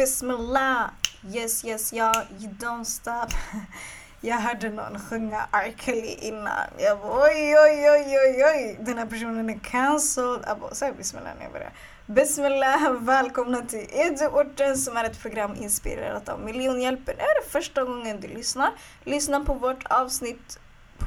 Bismillah. Yes, yes, ja, you don't stop. Jag hörde någon sjunga R. Kelly innan. Jag bara oj, oj, oj, oj, oj. Den här personen är cancelled. Jag bara, säg bismillah när jag börjar. Bismillah, välkomna till Eduorten som är ett program inspirerat av miljonhjälpen. Är det första gången du lyssnar? Lyssna på vårt avsnitt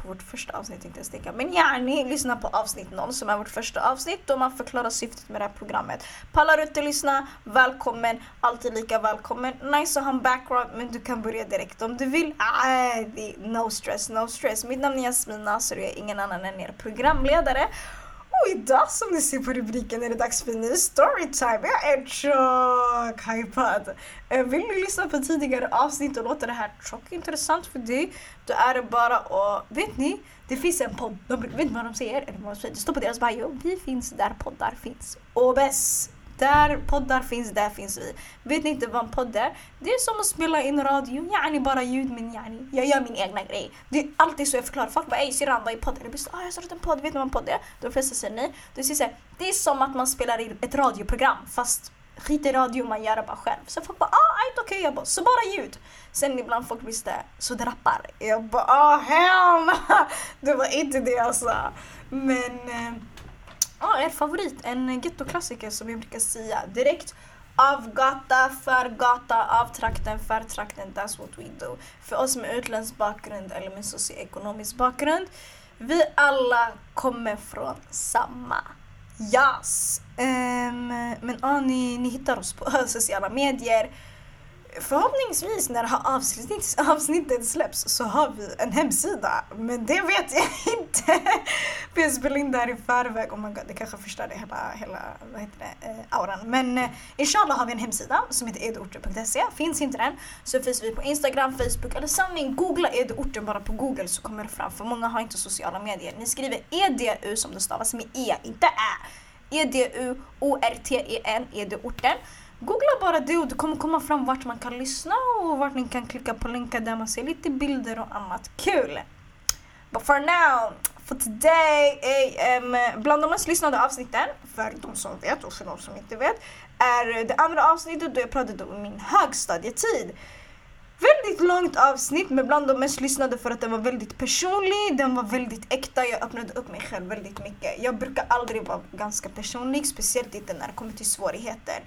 på vårt första avsnitt inte ens tänka. Men ja, ni lyssnar på avsnitt 0 som är vårt första avsnitt då man förklarar syftet med det här programmet. Pallar du inte lyssna? Välkommen! Alltid lika välkommen. Nice att ha en background men du kan börja direkt om du vill. Ah, no stress, no stress. Mitt namn är Jasmina så jag är ingen annan än er programledare. Och idag som ni ser på rubriken är det dags för en ny storytime. Jag är tjock hypad. Eh, vill ni lyssna på tidigare avsnitt och låta det här tjock-intressant för dig, då är det bara att, vet ni, det finns en podd, de, vet ni vad de säger? Eller vad de säger? Det står på deras bio, vi finns där poddar finns. Och bäst där poddar finns, där finns vi. Vet ni inte vad en podd är? Det är som att spela in radio, yani bara ljud men yani, jag gör min egna grej. Det är alltid så jag förklarar. Folk bara ey syrran vad är podd? Eller ah, jag har startat en podd, vet ni vad en podd är? De flesta säger nej. Det, säger så här, det är som att man spelar in ett radioprogram fast skit i radio, man gör det bara själv. Så folk bara ah, okej, okay. jag bara så bara ljud. Sen ibland folk visste så det rappar. Jag bara ah hell Det var inte det alltså. Men eh, Ja, er favorit. En gettoklassiker som jag brukar säga direkt. Av gata, för gata, av trakten, för trakten. That's what we do. För oss med utländsk bakgrund eller med socioekonomisk bakgrund. Vi alla kommer från samma jas. Um, ehm, men ja, ni, ni hittar oss på sociala medier förhoppningsvis när det här avsnittet, avsnittet släpps så har vi en hemsida. Men det vet jag inte. För jag spelar in det här i förväg. Oh my God, det kanske förstörde hela, hela vad heter det, eh, auran. Men eh, inshallah har vi en hemsida som heter edorten.se. Finns inte den så finns vi på Instagram, Facebook eller sanning. Googla edorten bara på Google så kommer det fram. För många har inte sociala medier. Ni skriver edu som det stavas med e, inte ä. E-D-U-O-R-T-E-N, edorten. Googla bara det och det kommer komma fram vart man kan lyssna och vart ni kan klicka på länkar där man ser lite bilder och annat kul. But for now, for today, um, bland de mest lyssnade avsnitten, för de som vet och för de som inte vet, är det andra avsnittet då jag pratade om min högstadietid. Väldigt långt avsnitt men bland de mest lyssnade för att den var väldigt personlig, den var väldigt äkta, jag öppnade upp mig själv väldigt mycket. Jag brukar aldrig vara ganska personlig, speciellt inte när det kommer till svårigheter.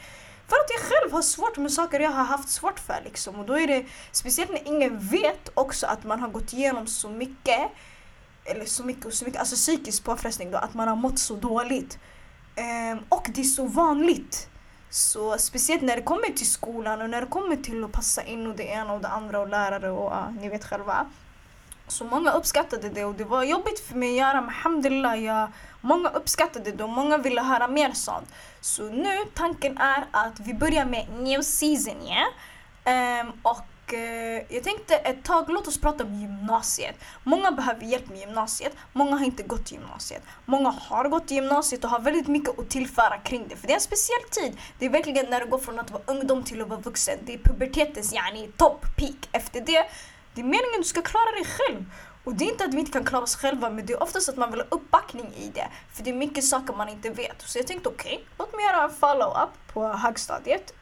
För att jag själv har svårt med saker jag har haft svårt för liksom. Och då är det, speciellt när ingen vet också att man har gått igenom så mycket, eller så mycket och så mycket, alltså psykisk påfrestning då, att man har mått så dåligt. Um, och det är så vanligt. Så speciellt när det kommer till skolan och när det kommer till att passa in och det ena och det andra och lärare och uh, ni vet själva. Så många uppskattade det och det var jobbigt för mig att göra men alhamdulillah, jag, många uppskattade det och många ville höra mer sånt. Så nu tanken är att vi börjar med new season yeah? um, och uh, jag tänkte ett tag, låt oss prata om gymnasiet. Många behöver hjälp med gymnasiet, många har inte gått gymnasiet. Många har gått gymnasiet och har väldigt mycket att tillföra kring det. För det är en speciell tid. Det är verkligen när du går från att vara ungdom till att vara vuxen. Det är pubertetens yani, topp, peak. Efter det det är meningen att du ska klara dig själv. Och det är inte att vi inte kan klara oss själva men det är oftast att man vill ha uppbackning i det. För det är mycket saker man inte vet. Så jag tänkte okej, okay, låt mig göra en follow-up på högstadiet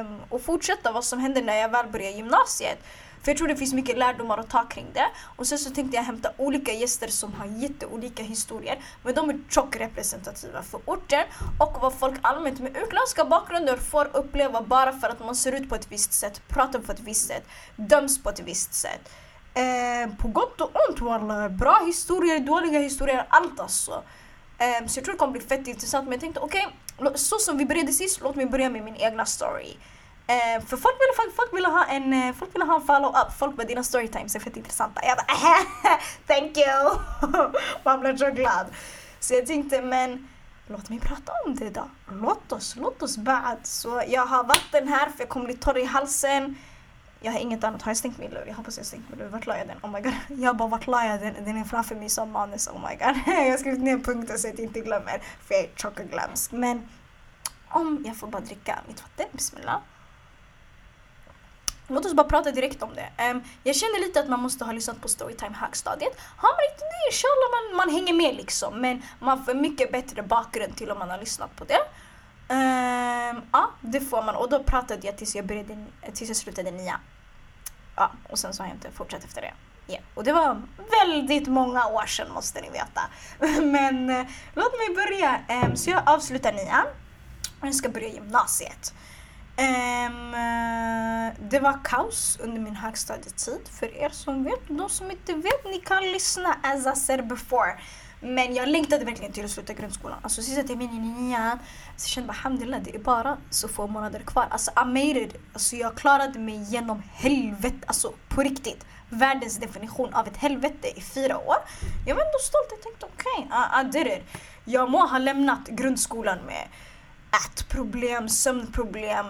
um, och fortsätta vad som händer när jag väl börjar gymnasiet. För jag tror det finns mycket lärdomar att ta kring det. Och sen så tänkte jag hämta olika gäster som har jätteolika historier. Men de är tjockt representativa för orten och vad folk allmänt med utländska bakgrunder får uppleva bara för att man ser ut på ett visst sätt, pratar på ett visst sätt, döms på ett visst sätt. Eh, på gott och ont walla. Bra historier, dåliga historier, allt alltså. Eh, så jag tror det kommer bli fett intressant men jag tänkte okej, okay, så som vi började sist, låt mig börja med min egna story. Eh, för folk ville, folk ville ha en, eh, folk ville ha en follow-up. Folk med dina storytimes är fett intressanta. Jag bara thank you! Man blev så glad. Så jag tänkte men låt mig prata om det då. Låt oss, låt oss bad. Så jag har vatten här för jag kommer bli torr i halsen. Jag har inget annat. Har jag stängt min lur? Jag hoppas jag har stängt min lur. Vart la jag den? Oh my god. Jag bara vart la jag den? Den är framför mig som manus. Oh my god. jag har skrivit ner punkter så att jag inte glömmer. För jag är tjock och glömsk. Men om jag får bara dricka mitt vatten. Bismillah. Låt oss bara prata direkt om det. Um, jag känner lite att man måste ha lyssnat på Storytime högstadiet. Har man inte det, inshallah man, man hänger med liksom. Men man får mycket bättre bakgrund till om man har lyssnat på det. Um, ja, det får man. Och då pratade jag tills jag, började, tills jag slutade nian. Ja, och sen så har jag inte fortsatt efter det. Yeah. Och det var väldigt många år sedan måste ni veta. Men eh, låt mig börja. Um, så jag avslutar nian och jag ska börja gymnasiet. Um, det var kaos under min högstadietid. För er som vet, de som inte vet, ni kan lyssna as I said before. Men jag längtade verkligen till att sluta grundskolan. Alltså sista terminen i nian, så jag kände bara alhamdulillah, det är bara så få månader kvar. Alltså I made it. Alltså jag klarade mig genom helvetet, alltså på riktigt. Världens definition av ett helvete i fyra år. Jag var ändå stolt, jag tänkte okej, okay, I, I did it. Jag må ha lämnat grundskolan med ätproblem, sömnproblem,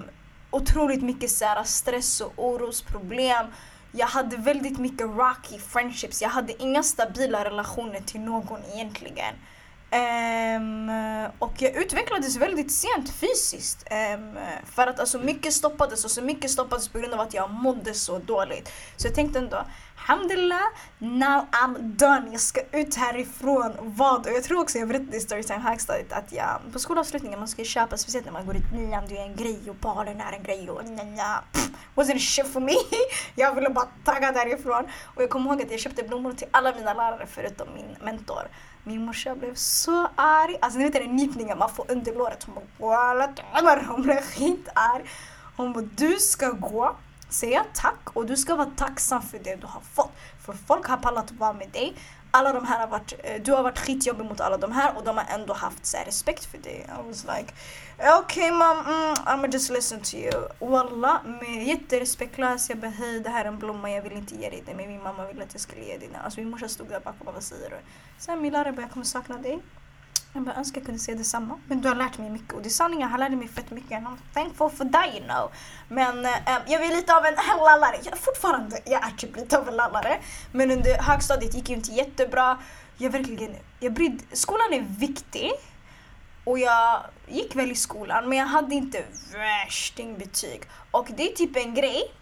otroligt mycket så här, stress och orosproblem. Jag hade väldigt mycket rocky friendships. Jag hade inga stabila relationer till någon egentligen. Um, och jag utvecklades väldigt sent fysiskt. Um, för att alltså mycket stoppades och så mycket stoppades på grund av att jag mådde så dåligt. Så jag tänkte ändå, Alhamdulillah, now I'm done. Jag ska ut härifrån. Vad? Och jag tror också jag berättade i Storytime högstadiet att jag på skolavslutningen man ska köpa, speciellt när man går ut nian, det är en grej och balen är en grej och nja, nja. Wasn't shit for me. jag ville bara tagga därifrån. Och jag kommer ihåg att jag köpte blommor till alla mina lärare förutom min mentor. Min morsa blev så arg. Alltså ni vet den nypningen man får under låret. Hon bara Hon blev skitarg. Hon bara du ska gå säga tack och du ska vara tacksam för det du har fått. För folk har pallat att vara med dig. Alla de här har varit, eh, du har varit skitjobbig mot alla de här och de har ändå haft så här, respekt för dig. I was like, okay mom, mm, I'ma just listen to you. Wallah, med jätterespektlös, jag bara hej det här är en blomma, jag vill inte ge dig den men min mamma ville att jag skulle ge dig den. Alltså min morsa stod där bakom och vad säger du? Sen min lärare bara, jag kommer sakna dig. Jag bara önskar jag kunde säga detsamma. Men du har lärt mig mycket och det är sanningen, Han lärde mig fett mycket. And I'm thankful for that you know. Men eh, jag är lite av en lallare. Jag fortfarande, jag är typ lite av en lallare. Men under högstadiet gick det inte jättebra. Jag verkligen, jag brydde, skolan är viktig. Och jag gick väl i skolan men jag hade inte värstingbetyg. Och det är typ en grej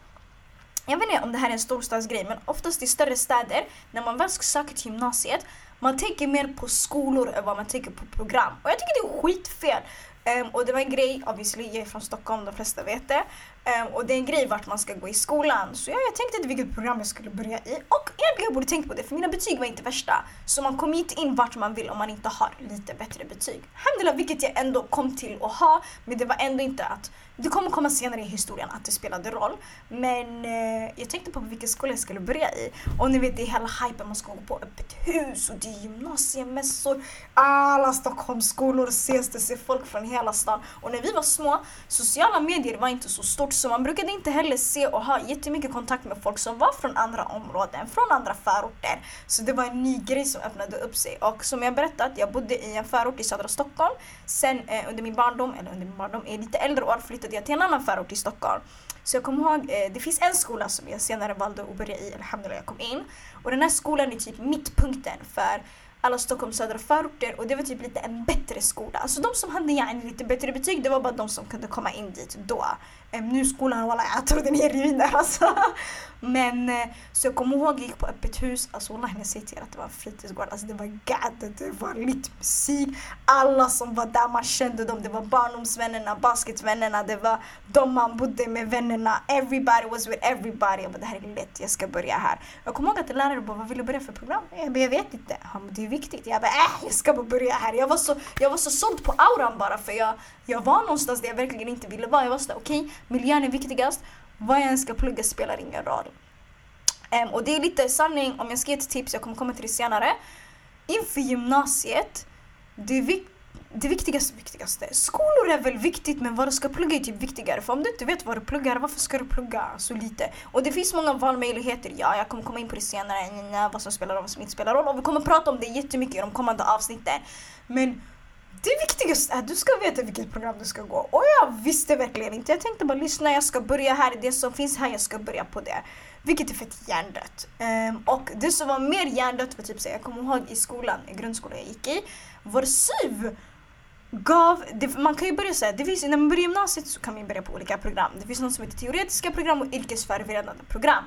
jag vet inte om det här är en storstadsgrej men oftast i större städer när man väl ska söka till gymnasiet man tänker mer på skolor än vad man tänker på program. Och jag tycker det är skitfel. Um, och det var en grej, obviously jag är från Stockholm, de flesta vet det. Um, och det är en grej vart man ska gå i skolan. Så jag, jag tänkte inte vilket program jag skulle börja i. Och egentligen jag borde tänkt på det för mina betyg var inte värsta. Så man kommer inte in vart man vill om man inte har lite bättre betyg. Alhamdulillah, vilket jag ändå kom till att ha. Men det var ändå inte att det kommer komma senare i historien att det spelade roll. Men eh, jag tänkte på vilken skola jag skulle börja i. Och ni vet det är hela hypen, man ska gå på öppet hus och det är gymnasiemässor. Alla Stockholmsskolor ses, det ser folk från hela stan. Och när vi var små, sociala medier var inte så stort så man brukade inte heller se och ha jättemycket kontakt med folk som var från andra områden, från andra förorter. Så det var en ny grej som öppnade upp sig. Och som jag berättat, jag bodde i en förort i södra Stockholm. Sen eh, under min barndom, eller under min barndom, i lite äldre år flyttade jag till en annan förort i Stockholm. Så jag kommer ihåg, eh, det finns en skola som jag senare valde att börja i, alhamdulillah jag kom in. Och den här skolan är typ mittpunkten för alla Stockholms södra förorter och det var typ lite en bättre skola. Alltså de som hade yani lite bättre betyg det var bara de som kunde komma in dit då. Nu skolan, walla jag tror den är ruiner alltså. Men eh, så jag kommer ihåg jag gick på öppet hus, alltså wallahi när jag säger till er att det var en fritidsgård, alltså det var gadd, det var lite musik. Alla som var där man kände dem, det var barndomsvännerna, basketvännerna, det var de man bodde med vännerna. Everybody was with everybody. Jag bara det här är lätt, jag ska börja här. Jag kommer ihåg att läraren bara, vad vill du börja för program? Jag bara, jag vet inte. Han bara, det är viktigt. Jag bara, äh, jag ska bara börja här. Jag var så, jag var så såld på auran bara för jag, jag var någonstans där jag verkligen inte ville vara. Jag var sådär, okej, okay, miljön är viktigast. Vad jag än ska plugga spelar ingen roll. Um, och det är lite sanning, om jag ska ge ett tips, jag kommer komma till det senare. Inför gymnasiet, det, vik det viktigaste, viktigaste. Skolor är väl viktigt men vad du ska plugga är typ viktigare. För om du inte vet vad du pluggar, varför ska du plugga så lite? Och det finns många valmöjligheter. Ja, jag kommer komma in på det senare, vad som spelar roll och vad som inte spelar roll. Och vi kommer prata om det jättemycket i de kommande avsnitten. Men det viktigaste är att du ska veta vilket program du ska gå. Och jag visste verkligen inte. Jag tänkte bara lyssna, jag ska börja här, det som finns här, jag ska börja på det. Vilket är fett hjärndött. Um, och det som var mer hjärndött var typ så jag kommer ihåg i skolan, i grundskolan jag gick i, vår SYV gav, det, man kan ju börja säga, det finns, när man börjar gymnasiet så kan man börja på olika program. Det finns något som heter teoretiska program och yrkesförberedande program.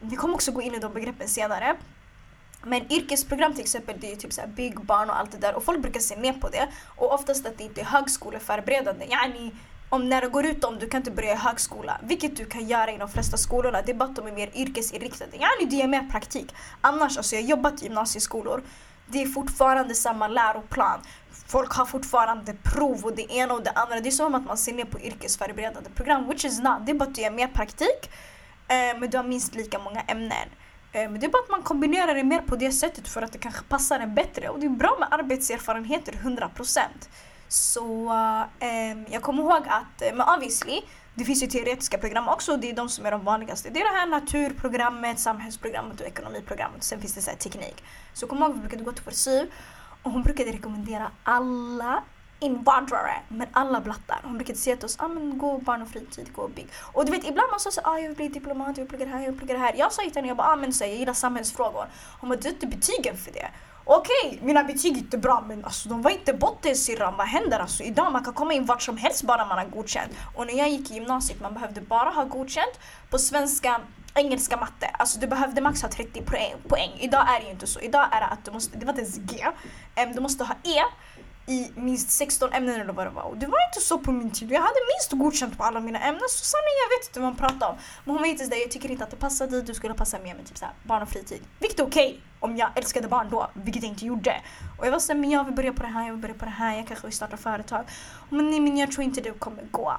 Vi kommer också gå in i de begreppen senare. Men yrkesprogram till exempel, det är ju typ så byggbarn och allt det där och folk brukar se ner på det. Och oftast att det inte är högskoleförberedande. Yani, om när du går ut om du kan inte börja i högskola, vilket du kan göra i de flesta skolorna, det är bara att de är mer yrkesinriktade. Yani du ger mer praktik. Annars, alltså jag har jobbat i gymnasieskolor, det är fortfarande samma läroplan. Folk har fortfarande prov och det ena och det andra. Det är som att man ser ner på yrkesförberedande program, which is not. Det är bara att du ger mer praktik, eh, men du har minst lika många ämnen. Eh, men det är bara att man kombinerar det mer på det sättet för att det kanske passar en bättre. Och det är bra med arbetserfarenheter, 100%. Så eh, jag kommer ihåg att, eh, men obviously, det finns ju teoretiska program också det är de som är de vanligaste. Det är det här naturprogrammet, samhällsprogrammet och ekonomiprogrammet. Sen finns det så teknik. Så kom ihåg, vi brukade gå till vår SYV och hon brukade rekommendera alla invandrare, men alla blattar. Hon brukade säga till oss, ah, men gå barn och fritid, gå och bygg. Och du vet ibland man sa så ah, jag vill bli diplomat, jag vill plugga det här, jag vill plugga det här. Jag sa till henne, jag bara, ah, men så, jag gillar samhällsfrågor. Hon bara, du har inte betygen för det. Okej, okay, mina betyg är inte bra men alltså, de var inte botten syrran. Vad händer alltså? Idag man kan komma in vart som helst bara man har godkänt. Och när jag gick i gymnasiet man behövde bara ha godkänt på svenska, engelska, matte. Alltså du behövde max ha 30 poäng. Idag är det ju inte så. Idag är det att du måste, det var inte ens G. du måste ha E i minst 16 ämnen eller vad det var. Och det var inte så på min tid. Jag hade minst godkänt på alla mina ämnen. Så sanningen, jag vet inte vad man pratar om. Men hon var inte sådär, jag tycker inte att det passar dig. Du skulle passa mer med typ såhär, barn och fritid. Vilket är okej okay, om jag älskade barn då, vilket jag inte gjorde. Och jag var såhär, men jag vill börja på det här, jag vill börja på det här, jag kanske vill starta företag. Men nej, men jag tror inte det kommer gå.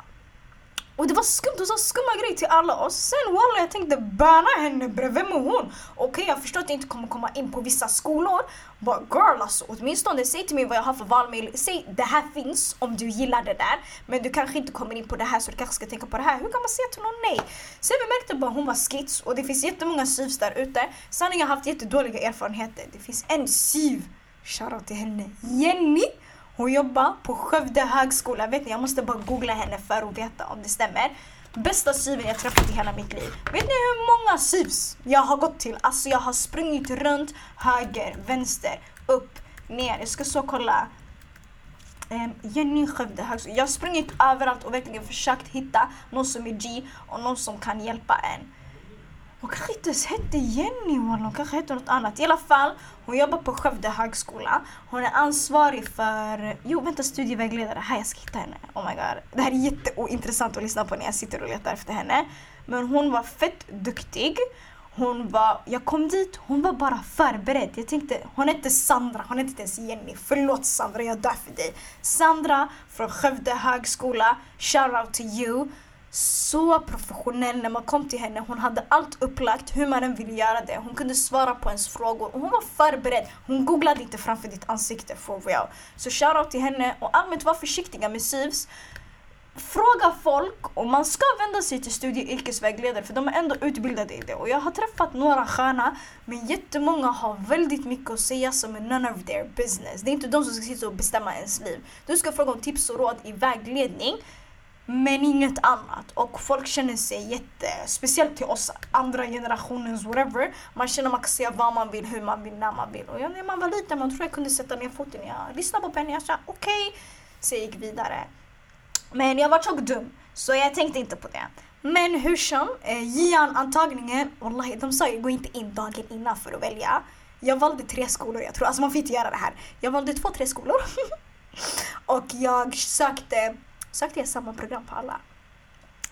Och det var skumt, hon sa skumma grejer till alla och Sen walla jag tänkte banna henne bre, vem är hon? Okej okay, jag förstår att jag inte kommer komma in på vissa skolor. But girl alltså, åtminstone säg till mig vad jag har för valmöjligheter. Säg det här finns om du gillar det där. Men du kanske inte kommer in på det här så du kanske ska tänka på det här. Hur kan man säga till någon nej? Sen vi märkte bara hon var skits och det finns jättemånga SYVs där ute. Sanningen har haft jättedåliga erfarenheter. Det finns en SYV, shoutout till henne, Jenny hon jobbar på Skövde högskola. Vet ni, jag måste bara googla henne för att veta om det stämmer. Bästa syven jag träffat i hela mitt liv. Vet ni hur många syvs jag har gått till? Alltså jag har sprungit runt höger, vänster, upp, ner. Jag ska så kolla. Um, Jenny Skövde högskola. Jag har sprungit överallt och verkligen försökt hitta någon som är G och någon som kan hjälpa en. Hon kanske inte ens hette Jenny hon kanske hette något annat. I alla fall, hon jobbar på Skövde högskola. Hon är ansvarig för, jo vänta studievägledare, här jag ska hitta henne. Oh my god. Det här är jätteointressant att lyssna på när jag sitter och letar efter henne. Men hon var fett duktig. Hon var, jag kom dit, hon var bara förberedd. Jag tänkte, hon hette Sandra, hon hette inte ens Jenny. Förlåt Sandra, jag dör för dig. Sandra från Skövde högskola, shout out to you så professionell när man kom till henne. Hon hade allt upplagt, hur man än ville göra det. Hon kunde svara på ens frågor och hon var förberedd. Hon googlade inte framför ditt ansikte for real. Så shoutout till henne och allmänt var försiktiga med syvs. Fråga folk och man ska vända sig till studie och yrkesvägledare för de är ändå utbildade i det. Och jag har träffat några sköna men jättemånga har väldigt mycket att säga som är none of their business. Det är inte de som ska sitta och bestämma ens liv. Du ska fråga om tips och råd i vägledning men inget annat. Och folk känner sig jätte, speciellt till oss andra generationens whatever. Man känner att man kan säga vad man vill, hur man vill, när man vill. Och jag, när man var liten man tror jag kunde sätta ner foten. Jag lyssnade på Penny, jag sa okej. Okay. Så jag gick vidare. Men jag var tjock dum, så jag tänkte inte på det. Men hur som, eh, Gian antagningen, wallahi, de sa ju gå inte in dagen innan för att välja. Jag valde tre skolor jag tror, alltså man får inte göra det här. Jag valde två, tre skolor. och jag sökte sökte jag samma program på alla.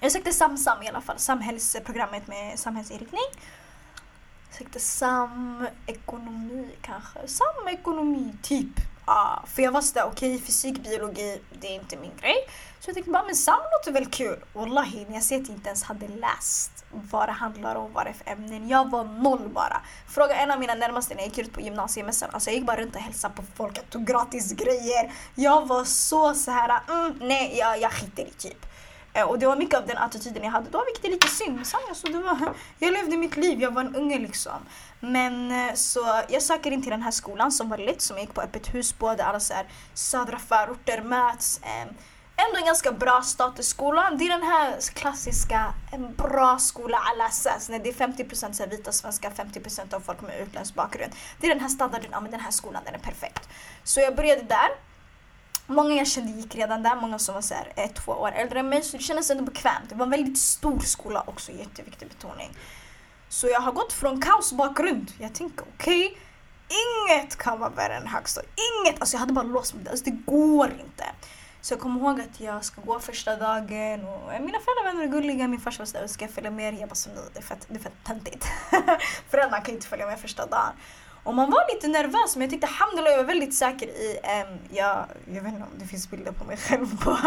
Jag sökte SamSam i alla fall, samhällsprogrammet med samhällsinriktning. Jag sökte samekonomi kanske, samekonomi typ. Ja, för jag var sådär, okej okay, fysik, biologi, det är inte min grej. Så jag tänkte bara, men sam låter väl kul? Wallahi, när jag ser att jag inte ens hade läst vad det handlar om, vad det är för ämnen. Jag var noll bara. Fråga en av mina närmaste när jag gick ut på gymnasiemässan. Alltså jag gick bara runt och hälsade på folk, jag tog gratis grejer. Jag var så så här, mm, nej jag, jag skiter i typ. Eh, och det var mycket av den attityden jag hade då, vilket är lite synd. Alltså, det var, jag levde mitt liv, jag var en unge liksom. Men eh, så jag söker in till den här skolan som var lätt, som jag gick på öppet hus, på, där alla så här, södra förorter möts. Eh, ändå en ganska bra statusskola. Det är den här klassiska, en bra skola alla alltså, ses. När det är 50% vita svenskar, 50% av folk med utländsk bakgrund. Det är den här standarden, ja men den här skolan den är perfekt. Så jag började där. Många jag kände gick redan där, många som var så här, ett, två år äldre än mig. Så det kändes ändå bekvämt. Det var en väldigt stor skola också, jätteviktig betoning. Så jag har gått från kaosbakgrund. Jag tänker okej, okay, inget kan vara värre än högstadiet. Inget! Alltså jag hade bara låst mig där. Alltså det går inte. Så jag kommer ihåg att jag ska gå första dagen och eh, mina föräldravänner är gulliga, min farsa var sådär, ska jag följa med er? Jag bara, så nej, det är fett, det är fett töntigt. Föräldrarna kan inte följa med första dagen. Och man var lite nervös men jag tyckte alhamdulillah jag var väldigt säker i, um, jag, jag vet inte om det finns bilder på mig själv på,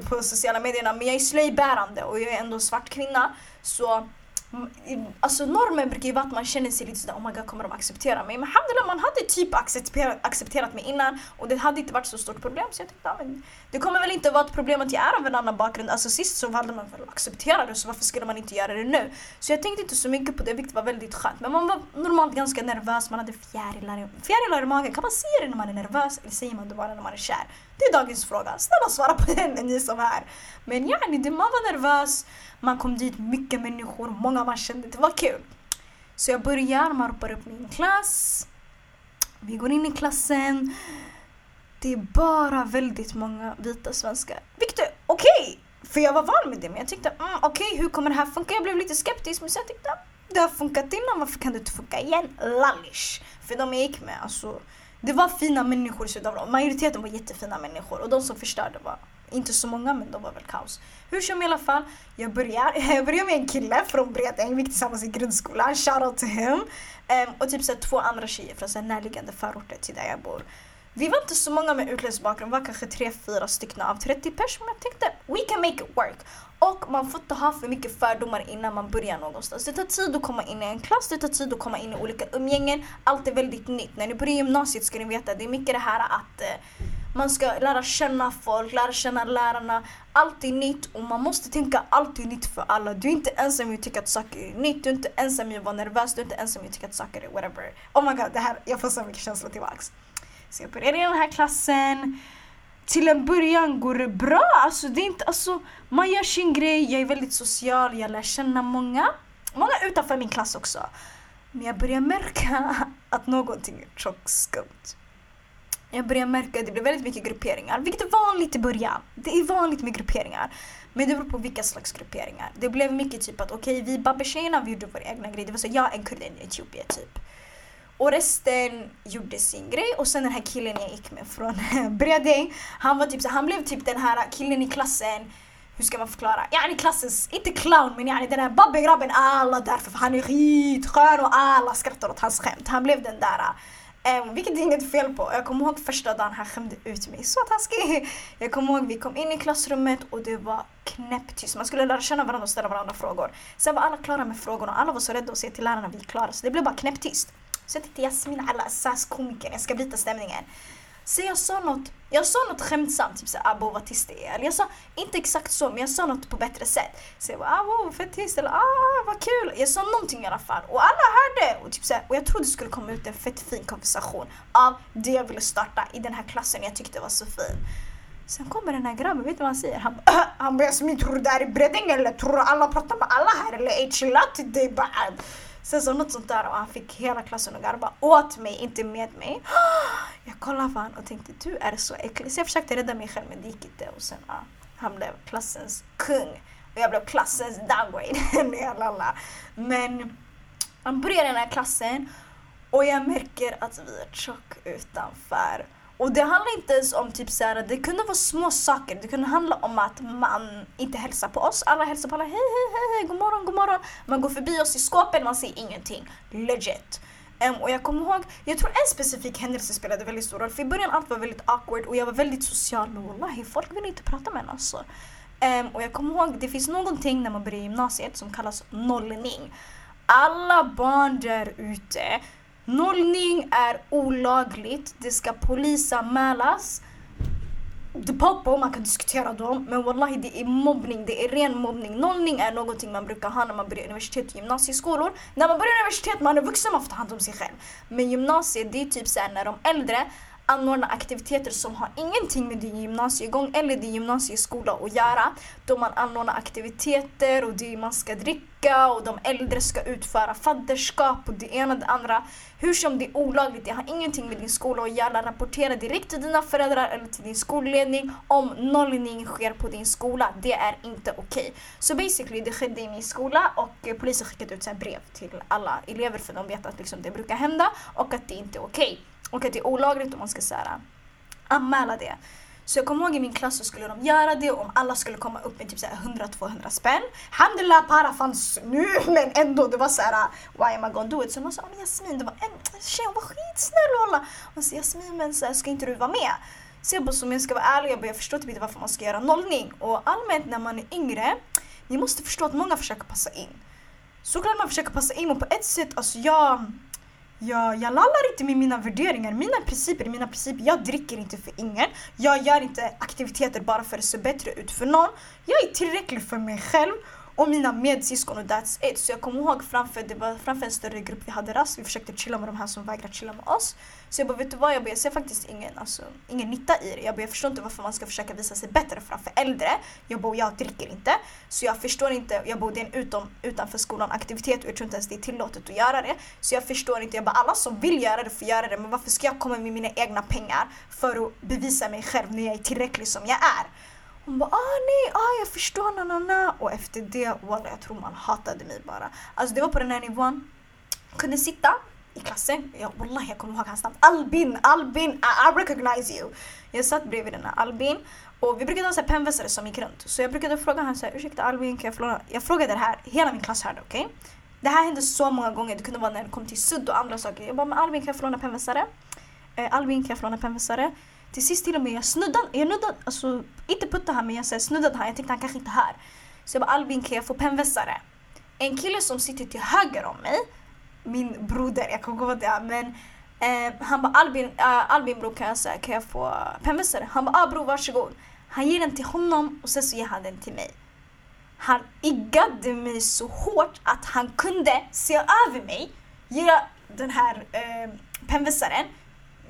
på sociala medierna men jag är slöjbärande och jag är ändå svart kvinna. Så Alltså normen brukar ju vara att man känner sig lite sådär, oh my god kommer de acceptera mig? Men alhamdulillah man hade typ accepterat, accepterat mig innan och det hade inte varit så stort problem så jag tänkte, ja, men det kommer väl inte vara ett problem att jag är av en annan bakgrund. Alltså sist så valde man väl att acceptera det så varför skulle man inte göra det nu? Så jag tänkte inte så mycket på det, vilket var väldigt skönt. Men man var normalt ganska nervös, man hade fjärilar, fjärilar i magen. Kan man säga det när man är nervös eller säger man det bara när man är kär? Det är dagens fråga. Snälla svara på den ni som är här. Men ja, man var nervös. Man kom dit, mycket människor, många man kände. Det var kul. Så jag börjar, man ropar upp min klass. Vi går in i klassen. Det är bara väldigt många vita svenskar. Vilket är okej! Okay, för jag var van med det. Men jag tyckte, mm, okej okay, hur kommer det här funka? Jag blev lite skeptisk men så jag tyckte, ah, det har funkat innan, varför kan det inte funka igen? Lallish! För de jag gick med, alltså. Det var fina människor i Sydafrika. Majoriteten var jättefina människor och de som förstörde var inte så många men de var väl kaos. Hur som i alla fall, jag börjar, jag börjar med en kille från Bredäng, vi gick tillsammans i grundskolan, shoutout to him. Um, och typ så två andra tjejer från så närliggande förorter till där jag bor. Vi var inte så många med utländsk bakgrund, vi var kanske tre, fyra stycken av 30 personer. Men jag tänkte, we can make it work. Och man får inte ha för mycket fördomar innan man börjar någonstans. Det tar tid att komma in i en klass, det tar tid att komma in i olika umgängen. Allt är väldigt nytt. När ni börjar gymnasiet ska ni veta, det är mycket det här att eh, man ska lära känna folk, lära känna lärarna. Allt är nytt och man måste tänka allt är nytt för alla. Du är inte ensam i att tycka att saker är nytt, du är inte ensam i att vara nervös, du är inte ensam i att tycka att saker är whatever. Oh my god, det här, jag får så mycket känslor tillbaks. Så jag började i den här klassen. Till en början går det bra. Alltså, det är inte, alltså, man gör sin grej, jag är väldigt social, jag lär känna många. Många utanför min klass också. Men jag börjar märka att någonting är tjockt skumt. Jag börjar märka att det blir väldigt mycket grupperingar, vilket är vanligt i början. Det är vanligt med grupperingar. Men det beror på vilka slags grupperingar. Det blev mycket typ att okej, okay, vi babbe-tjejerna vi gjorde vår egna grej. Det var så jag, en kurd, en etiopier typ. Och resten gjorde sin grej och sen den här killen jag gick med från Bredäng, han var typ så, han blev typ den här killen i klassen hur ska man förklara? Yani klassens, inte clown men yani den här babbe-grabben alla därför för han är skitskön och alla skrattar åt hans skämt. Han blev den där Um, vilket det är inget fel på. Jag kommer ihåg första dagen han skämde ut mig. Så taskig! Jag kommer ihåg vi kom in i klassrummet och det var knäpptyst. Man skulle lära känna varandra och ställa varandra frågor. Sen var alla klara med frågorna. Alla var så rädda att säga till lärarna vi är klara. Så det blev bara knäpptyst. Så jag tänkte Jasmin alla SAS-komikern, jag ska bryta stämningen. Så jag sa något, jag sa något skämtsamt, typ såhär ah, abow vad tyst det är. Eller jag sa inte exakt så, men jag sa något på bättre sätt. Så jag bara ah, “abow fett tyst, eller ah vad kul. Jag sa någonting i alla fall och alla hörde. Och, typ såhär, och jag trodde det skulle komma ut en fett fin konversation av det jag ville starta i den här klassen jag tyckte var så fin. Sen kommer den här grabben, vet du vad han säger? Han, äh, han börjar som tror du det här är Bredäng eller tror du alla pratar med alla här eller är chilla till dig bara. Sen sa något sånt där och han fick hela klassen att garva åt mig, inte med mig. Jag kollade på honom och tänkte du är så äcklig. Så jag försökte rädda mig själv men det gick inte. Och sen, ja, han blev klassens kung. Och jag blev klassens downgrade. men han börjar den här klassen och jag märker att vi är tjock utanför. Och det handlar inte ens om typ såhär, det kunde vara små saker. Det kunde handla om att man inte hälsar på oss. Alla hälsar på alla, hej hej hej, hej god morgon, god morgon. Man går förbi oss i skåpen, man ser ingenting. Legit. Um, och jag kommer ihåg, jag tror en specifik händelse spelade väldigt stor roll. För i början allt var väldigt awkward och jag var väldigt social. Men wallahi, folk ville inte prata med en alltså. Um, och jag kommer ihåg, det finns någonting när man börjar gymnasiet som kallas nollning. Alla barn där ute Nollning är olagligt. Det ska polisanmälas. Det på, oh man kan diskutera dem. Men wallahi det är mobbning, det är ren mobbning. Nollning är någonting man brukar ha när man börjar universitet och gymnasieskolor. När man börjar universitet, man är vuxen, man får ta hand om sig själv. Men gymnasiet, det är typ såhär när de äldre anordna aktiviteter som har ingenting med din gymnasiegång eller din gymnasieskola att göra. Då man anordnar aktiviteter och det man ska dricka och de äldre ska utföra fadderskap och det ena och det andra. Hur som det är olagligt, det har ingenting med din skola att göra. Rapportera direkt till dina föräldrar eller till din skolledning om nollning sker på din skola. Det är inte okej. Okay. Så basically, det skedde i min skola och polisen skickade ut brev till alla elever för de vet att liksom, det brukar hända och att det inte är okej. Okay och att det är olagligt om man ska så här, anmäla det. Så jag kommer ihåg i min klass så skulle de göra det om alla skulle komma upp med typ 100-200 spänn. Alhamdulillah para fanns nu men ändå det var såhär why am I gonna do it? Så man sa men Jasmin det var en tjej hon var skitsnäll och alla. Hon sa Jasmin men så här, ska inte du vara med? Så jag bara som jag ska vara ärlig jag, bara, jag förstår typ inte varför man ska göra nollning. Och allmänt när man är yngre, ni måste förstå att många försöker passa in. Såklart man försöker passa in och på ett sätt, alltså jag jag, jag lallar inte med mina värderingar, mina principer mina principer. Jag dricker inte för ingen. Jag gör inte aktiviteter bara för att se bättre ut för någon. Jag är tillräcklig för mig själv och mina medsyskon och that's it. Så jag kommer ihåg framför, det var framför en större grupp vi hade rast, vi försökte chilla med de här som vägrade chilla med oss. Så jag bara, vet du vad? Jag, bara, jag ser faktiskt ingen, alltså, ingen nytta i det. Jag, bara, jag förstår inte varför man ska försöka visa sig bättre framför äldre. Jag bara, jag dricker inte. Så jag förstår inte, jag bara, det är en utom, utanför skolan aktivitet och jag tror inte ens det är tillåtet att göra det. Så jag förstår inte, jag bara, alla som vill göra det får göra det. Men varför ska jag komma med mina egna pengar för att bevisa mig själv när jag är tillräcklig som jag är? Hon bara ah nej, ah jag förstår, na na na. Och efter det, wallah jag tror man hatade mig bara. Alltså det var på den här nivån. Jag kunde sitta i klassen, jag, wallah jag kommer ihåg hans namn. Albin, Albin, I, I recognize you. Jag satt bredvid den här Albin och vi brukade ha så pennvässare som gick runt. Så jag brukade fråga honom såhär, ursäkta Albin kan jag fråga? Jag frågade det här, hela min klass hörde okej? Okay? Det här hände så många gånger, det kunde vara när det kom till sudd och andra saker. Jag bara, men Albin kan jag få låna pennvässare? Eh, Albin kan jag få låna pennvässare? Till sist till och med jag snuddade, jag nuddade, alltså inte putta han men jag så snuddade han, jag tänkte han kanske inte hör. Så jag bara Albin kan jag få pennvässare? En kille som sitter till höger om mig, min broder, jag kommer ihåg det men eh, han bara Albin, äh, eh, Albin bror kan jag, säga, kan jag få pennvässare? Han bara ah bror varsågod. Han ger den till honom och sen så ger han den till mig. Han iggade mig så hårt att han kunde se över mig, ge den här eh, pennvässaren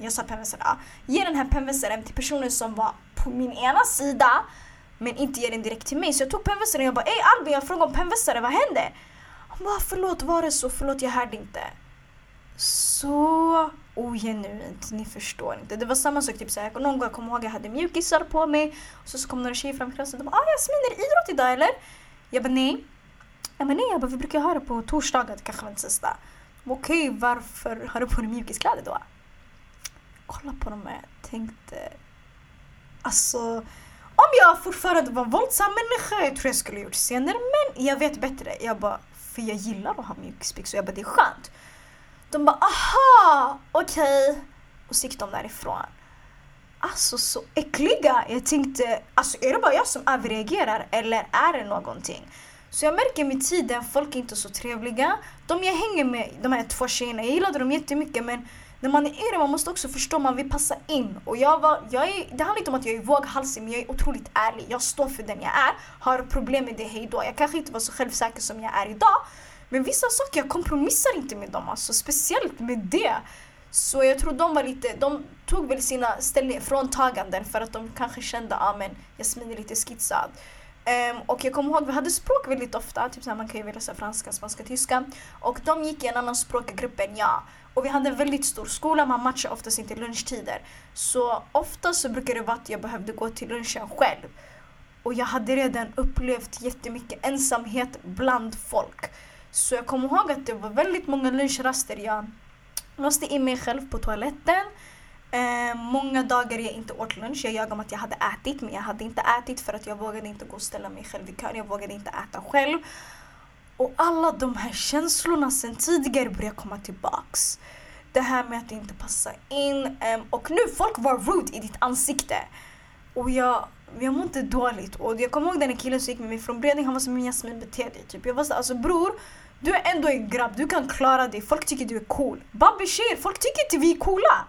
jag sa pennvässare, ge den här pennvässaren till personen som var på min ena sida men inte ge den direkt till mig. Så jag tog pennvässaren och jag bara ey Albin jag frågade om pennvässare, vad hände? Han bara förlåt var det så? Förlåt jag hörde inte. Så ogenuint, ni förstår inte. Det var samma sak, typ såhär, någon gång jag kommer ihåg jag hade mjukisar på mig och så, så kom några tjejer fram till klassen och de bara ah Jasmin är det idrott idag eller? Jag bara nej. Jag bara nej, jag bara, vi brukar ha det på torsdagar, det kanske var inte sista. Okej, okay, varför har du på dig mjukiskläder då? Kolla på dem och tänkte... Alltså, om jag fortfarande var våldsam människa, jag tror jag skulle gjort senare, men jag vet bättre. Jag bara, för jag gillar att ha mjukisbyxor, jag bara det är skönt. De bara, aha, okej. Okay. Och så gick de därifrån. Alltså så äckliga. Jag tänkte, alltså är det bara jag som överreagerar eller är det någonting? Så jag märker med tiden, folk är inte så trevliga. De jag hänger med, de här två tjejerna, jag gillade dem jättemycket men när man är yngre man måste också förstå man vill passa in. Och jag var, jag är, det handlar inte om att jag är våghalsig men jag är otroligt ärlig. Jag står för den jag är. Har problem med det, hejdå. Jag kanske inte var så självsäker som jag är idag. Men vissa saker, jag kompromissar inte med dem. Alltså, speciellt med det. Så jag tror de var lite, de tog väl sina ställning, fråntaganden för att de kanske kände att ah, Jasmin är lite skitsad. Um, ehm, och jag kommer ihåg vi hade språk väldigt ofta, typ såhär, man kan ju läsa franska, spanska, tyska. Och de gick i en annan språkgrupp än jag. Och vi hade en väldigt stor skola, man matchade oftast inte lunchtider. Så oftast så brukade det vara att jag behövde gå till lunchen själv. Och jag hade redan upplevt jättemycket ensamhet bland folk. Så jag kommer ihåg att det var väldigt många lunchraster jag låste in mig själv på toaletten. Eh, många dagar jag inte åt lunch. Jag ljög om att jag hade ätit men jag hade inte ätit för att jag vågade inte gå och ställa mig själv i kön. Jag vågade inte äta själv. Och alla de här känslorna sen tidigare börjar komma tillbaks. Det här med att inte passa in. Um, och nu folk var rude i ditt ansikte. Och jag, jag inte dåligt. Och jag kommer ihåg den killen som gick med mig från Bredäng, han var som Jasmin bete dig. Typ. Jag var såhär, alltså bror, du är ändå en grabb, du kan klara dig. Folk tycker du är cool. Babbe folk tycker inte vi är coola.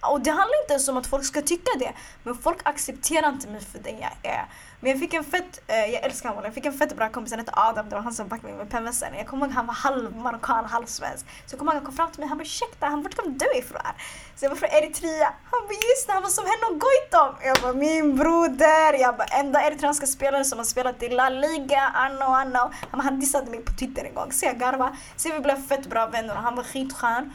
Och det handlar inte ens om att folk ska tycka det. Men folk accepterar inte mig för den jag är. Men jag fick en fett, eh, jag älskar honom, jag fick en fett bra kompis, han hette Adam, det var han som backade mig med pennvässan. Jag kommer ihåg han var halv marockan, halv svensk. Så jag kommer ihåg han kom fram till mig, han bara ursäkta, han, vart kom du ifrån? Så jag var från Eritrea. Han bara just det, han var som henne och Goitom. Jag bara min broder, jag bara enda eritreanska spelare som har spelat i La Liga, anno anno. Han, bara, han dissade mig på Twitter en gång, så jag garvade. Så vi blev fett bra vänner och han var skitskön.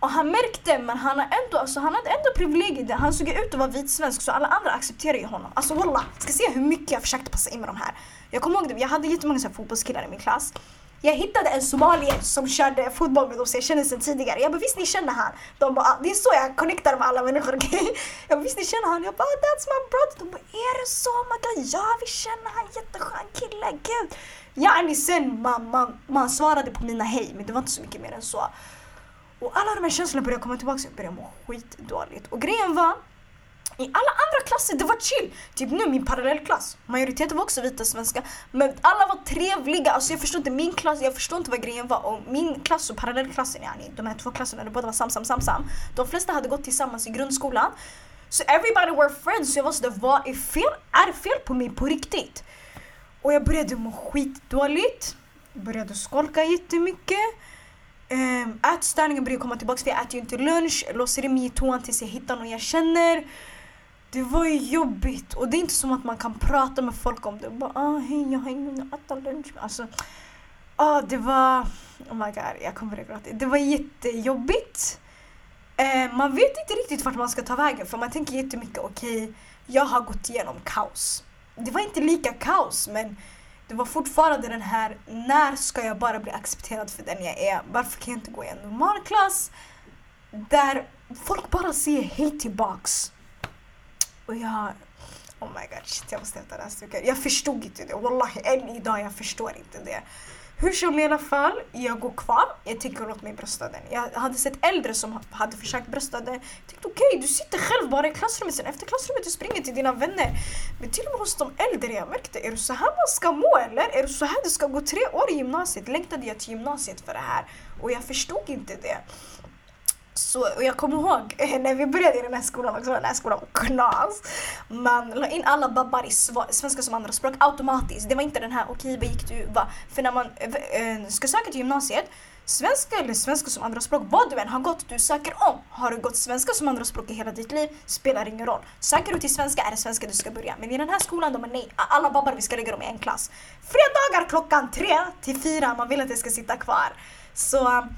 Och han märkte, men han, har ändå, alltså, han hade ändå privilegiet. Han såg ut att vara vitsvensk så alla andra accepterade ju honom. Alltså wallah, ska se hur mycket jag försökte passa in med de här. Jag kommer ihåg det, jag hade jättemånga så här, fotbollskillar i min klass. Jag hittade en somalier som körde fotboll med dem så jag kände sen tidigare. Jag bara visst ni känner han? De bara, ah, det är så jag connectar med alla människor. Okay? Jag bara visst ni känner han? Jag bara ah, that's my brother. De bara är det så? Oh my God, ja vi känner han, jätteskön kille, gud. Yani sen man, man, man svarade på mina hej men det var inte så mycket mer än så. Och alla de här känslorna började komma tillbaka och jag började må skitdåligt. Och grejen var i alla andra klasser, det var chill. Typ nu min parallellklass, majoriteten var också vita svenska. Men alla var trevliga, alltså jag förstår inte min klass, jag förstår inte vad grejen var. Och min klass och parallellklassen, yani, de här två klasserna, de båda var sam, sam, sam, sam. De flesta hade gått tillsammans i grundskolan. Så everybody were friends, så jag var sådär, vad är fel? Är det fel på mig på riktigt? Och jag började må skitdåligt. Började skolka jättemycket. Ehm, um, ätstörningen börjar komma tillbaka för jag äter ju inte lunch. Låser in mig i toan tills jag hittar någon jag känner. Det var ju jobbigt och det är inte som att man kan prata med folk om det. Bara, ah, hej, jag har ingen att äta lunch Alltså, ah, det var... Oh my god, jag kommer börja gråta. Det var jättejobbigt. Eh, man vet inte riktigt vart man ska ta vägen för man tänker jättemycket, okej, okay, jag har gått igenom kaos. Det var inte lika kaos men det var fortfarande den här, när ska jag bara bli accepterad för den jag är? Varför kan jag inte gå i en normal klass där folk bara säger hej tillbaks? Och jag... Oh my god, shit, jag måste hämta näsduken. Jag förstod inte det. Wallahi, än idag jag förstår inte det. Hur som i alla fall, jag går kvar. Jag tänker låt mig brösta den. Jag hade sett äldre som hade försökt brösta den. Jag tänkte okej, okay, du sitter själv bara i klassrummet. Sen efter klassrummet du springer till dina vänner. Men till och med hos de äldre, jag märkte, är det så här man ska må eller? Är det så här du ska gå tre år i gymnasiet? Längtade jag till gymnasiet för det här? Och jag förstod inte det. Så, och jag kommer ihåg eh, när vi började i den här skolan också, den här skolan var knas. Man la in alla babbar i svenska som andraspråk automatiskt. Det var inte den här, okej okay, vad gick du, va? För när man äh, ska söka till gymnasiet, svenska eller svenska som andraspråk, vad du än har gått, du söker om. Har du gått svenska som andraspråk i hela ditt liv, spelar ingen roll. Söker du till svenska är det svenska du ska börja. Men i den här skolan, de är nej, alla babbar vi ska lägga dem i en klass. Fredagar klockan tre till fyra, man vill att det ska sitta kvar. Så um,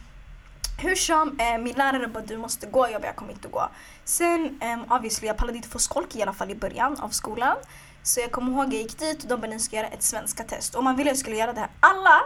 hur som, eh, min lärare bara du måste gå, jag bara jag kommer inte gå. Sen eh, obviously, jag pallade inte få skolk i alla fall i början av skolan. Så jag kommer ihåg jag gick dit och de bara ni ska göra ett svenska test. Och man ville att jag skulle göra det här. Alla,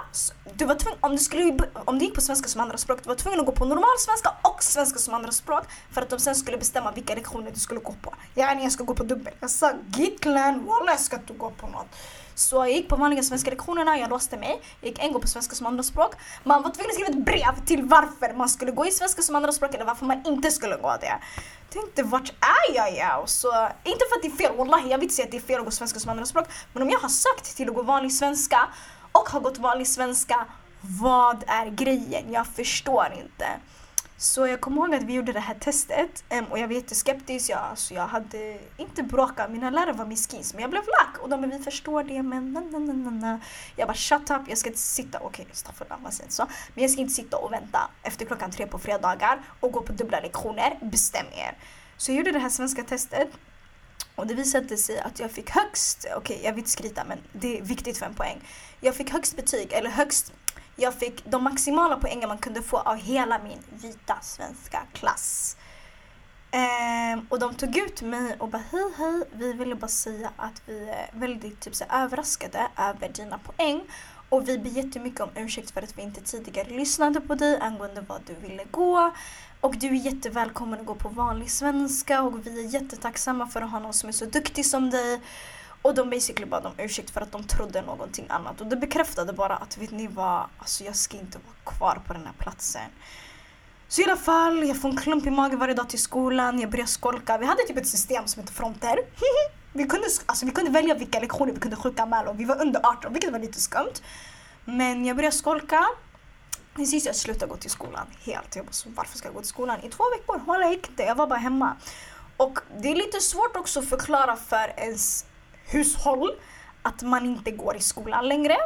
du var tvungen, om, du skulle, om du gick på svenska som andraspråk, du var tvungen att gå på normal svenska och svenska som andraspråk för att de sen skulle bestämma vilka lektioner du skulle gå på. Ja, jag ska gå på dubbel. Jag sa Gitlan, walla jag ska inte gå på något. Så jag gick på vanliga svenska lektionerna, jag låste mig. Jag gick en gång på svenska som andraspråk. Man var tvungen att skriva ett brev till varför man skulle gå i svenska som andraspråk eller varför man inte skulle gå det. Jag tänkte vart är jag jag? Så, inte för att det är fel, wallahi jag vill inte säga att det är fel att gå svenska som andraspråk. Men om jag har sökt till att gå vanlig svenska och har gått vanlig svenska, vad är grejen? Jag förstår inte. Så jag kommer ihåg att vi gjorde det här testet och jag var jätteskeptisk. Jag, alltså, jag hade inte bråkat, mina lärare var miskins men jag blev lack och de bara vi förstår det men na, na, na, na. Jag bara shut up, jag ska inte sitta, okej okay, så. Men jag ska inte sitta och vänta efter klockan tre på fredagar och gå på dubbla lektioner, bestäm er. Så jag gjorde det här svenska testet och det visade sig att jag fick högst, okej okay, jag vill inte skryta men det är viktigt för en poäng. Jag fick högst betyg, eller högst jag fick de maximala poängen man kunde få av hela min vita svenska klass. Ehm, och de tog ut mig och bara hej hej, vi ville bara säga att vi är väldigt typ, så överraskade över dina poäng. Och vi ber jättemycket om ursäkt för att vi inte tidigare lyssnade på dig angående vad du ville gå. Och du är jättevälkommen att gå på vanlig svenska och vi är jättetacksamma för att ha någon som är så duktig som dig. Och de basically bad om ursäkt för att de trodde någonting annat. Och det bekräftade bara att vet ni vad, alltså jag ska inte vara kvar på den här platsen. Så i alla fall, jag får en klump i magen varje dag till skolan, jag börjar skolka. Vi hade typ ett system som hette fronter. vi, kunde, alltså, vi kunde välja vilka lektioner vi kunde sjukanmäla och vi var under 18 vilket var lite skumt. Men jag började skolka. Till sist jag slutade gå till skolan helt. Jag bara, så varför ska jag gå till skolan? I två veckor, hålla gick det. Jag var bara hemma. Och det är lite svårt också att förklara för ens hushåll att man inte går i skolan längre.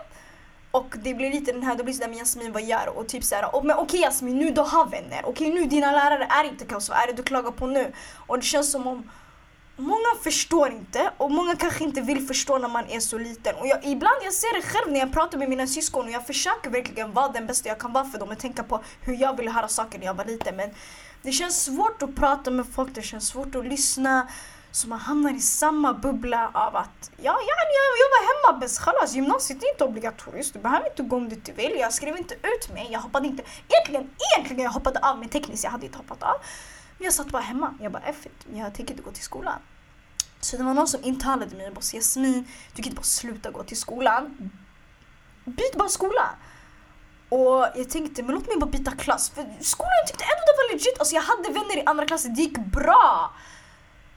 Och det blir lite den här, då blir det sådär men Jasmin vad gör Och typ såhär, men okej okay, Jasmin nu du har vänner, okej okay, nu dina lärare är inte kaos, vad är det du klagar på nu? Och det känns som om Många förstår inte och många kanske inte vill förstå när man är så liten. Och jag, ibland jag ser det själv när jag pratar med mina syskon och jag försöker verkligen vara den bästa jag kan vara för dem och tänka på hur jag ville höra saker när jag var liten. Men det känns svårt att prata med folk, det känns svårt att lyssna. Så man hamnar i samma bubbla av att ja, ja jag, jag hemma bäst. Chalas, gymnasiet är inte obligatoriskt. Du behöver inte gå om du inte vill. Jag skrev inte ut mig. Jag hoppade inte. Egentligen, egentligen jag hoppade av mig tekniskt. Jag hade inte hoppat av. Men jag satt bara hemma. Jag bara, effigt. Jag tänker inte gå till skolan. Så det var någon som intalade mig, bara Jasmin, du kan inte bara sluta gå till skolan. Byt bara skola. Och jag tänkte, men låt mig bara byta klass. För skolan tyckte ändå det var legit. Alltså jag hade vänner i andra klassen, det gick bra.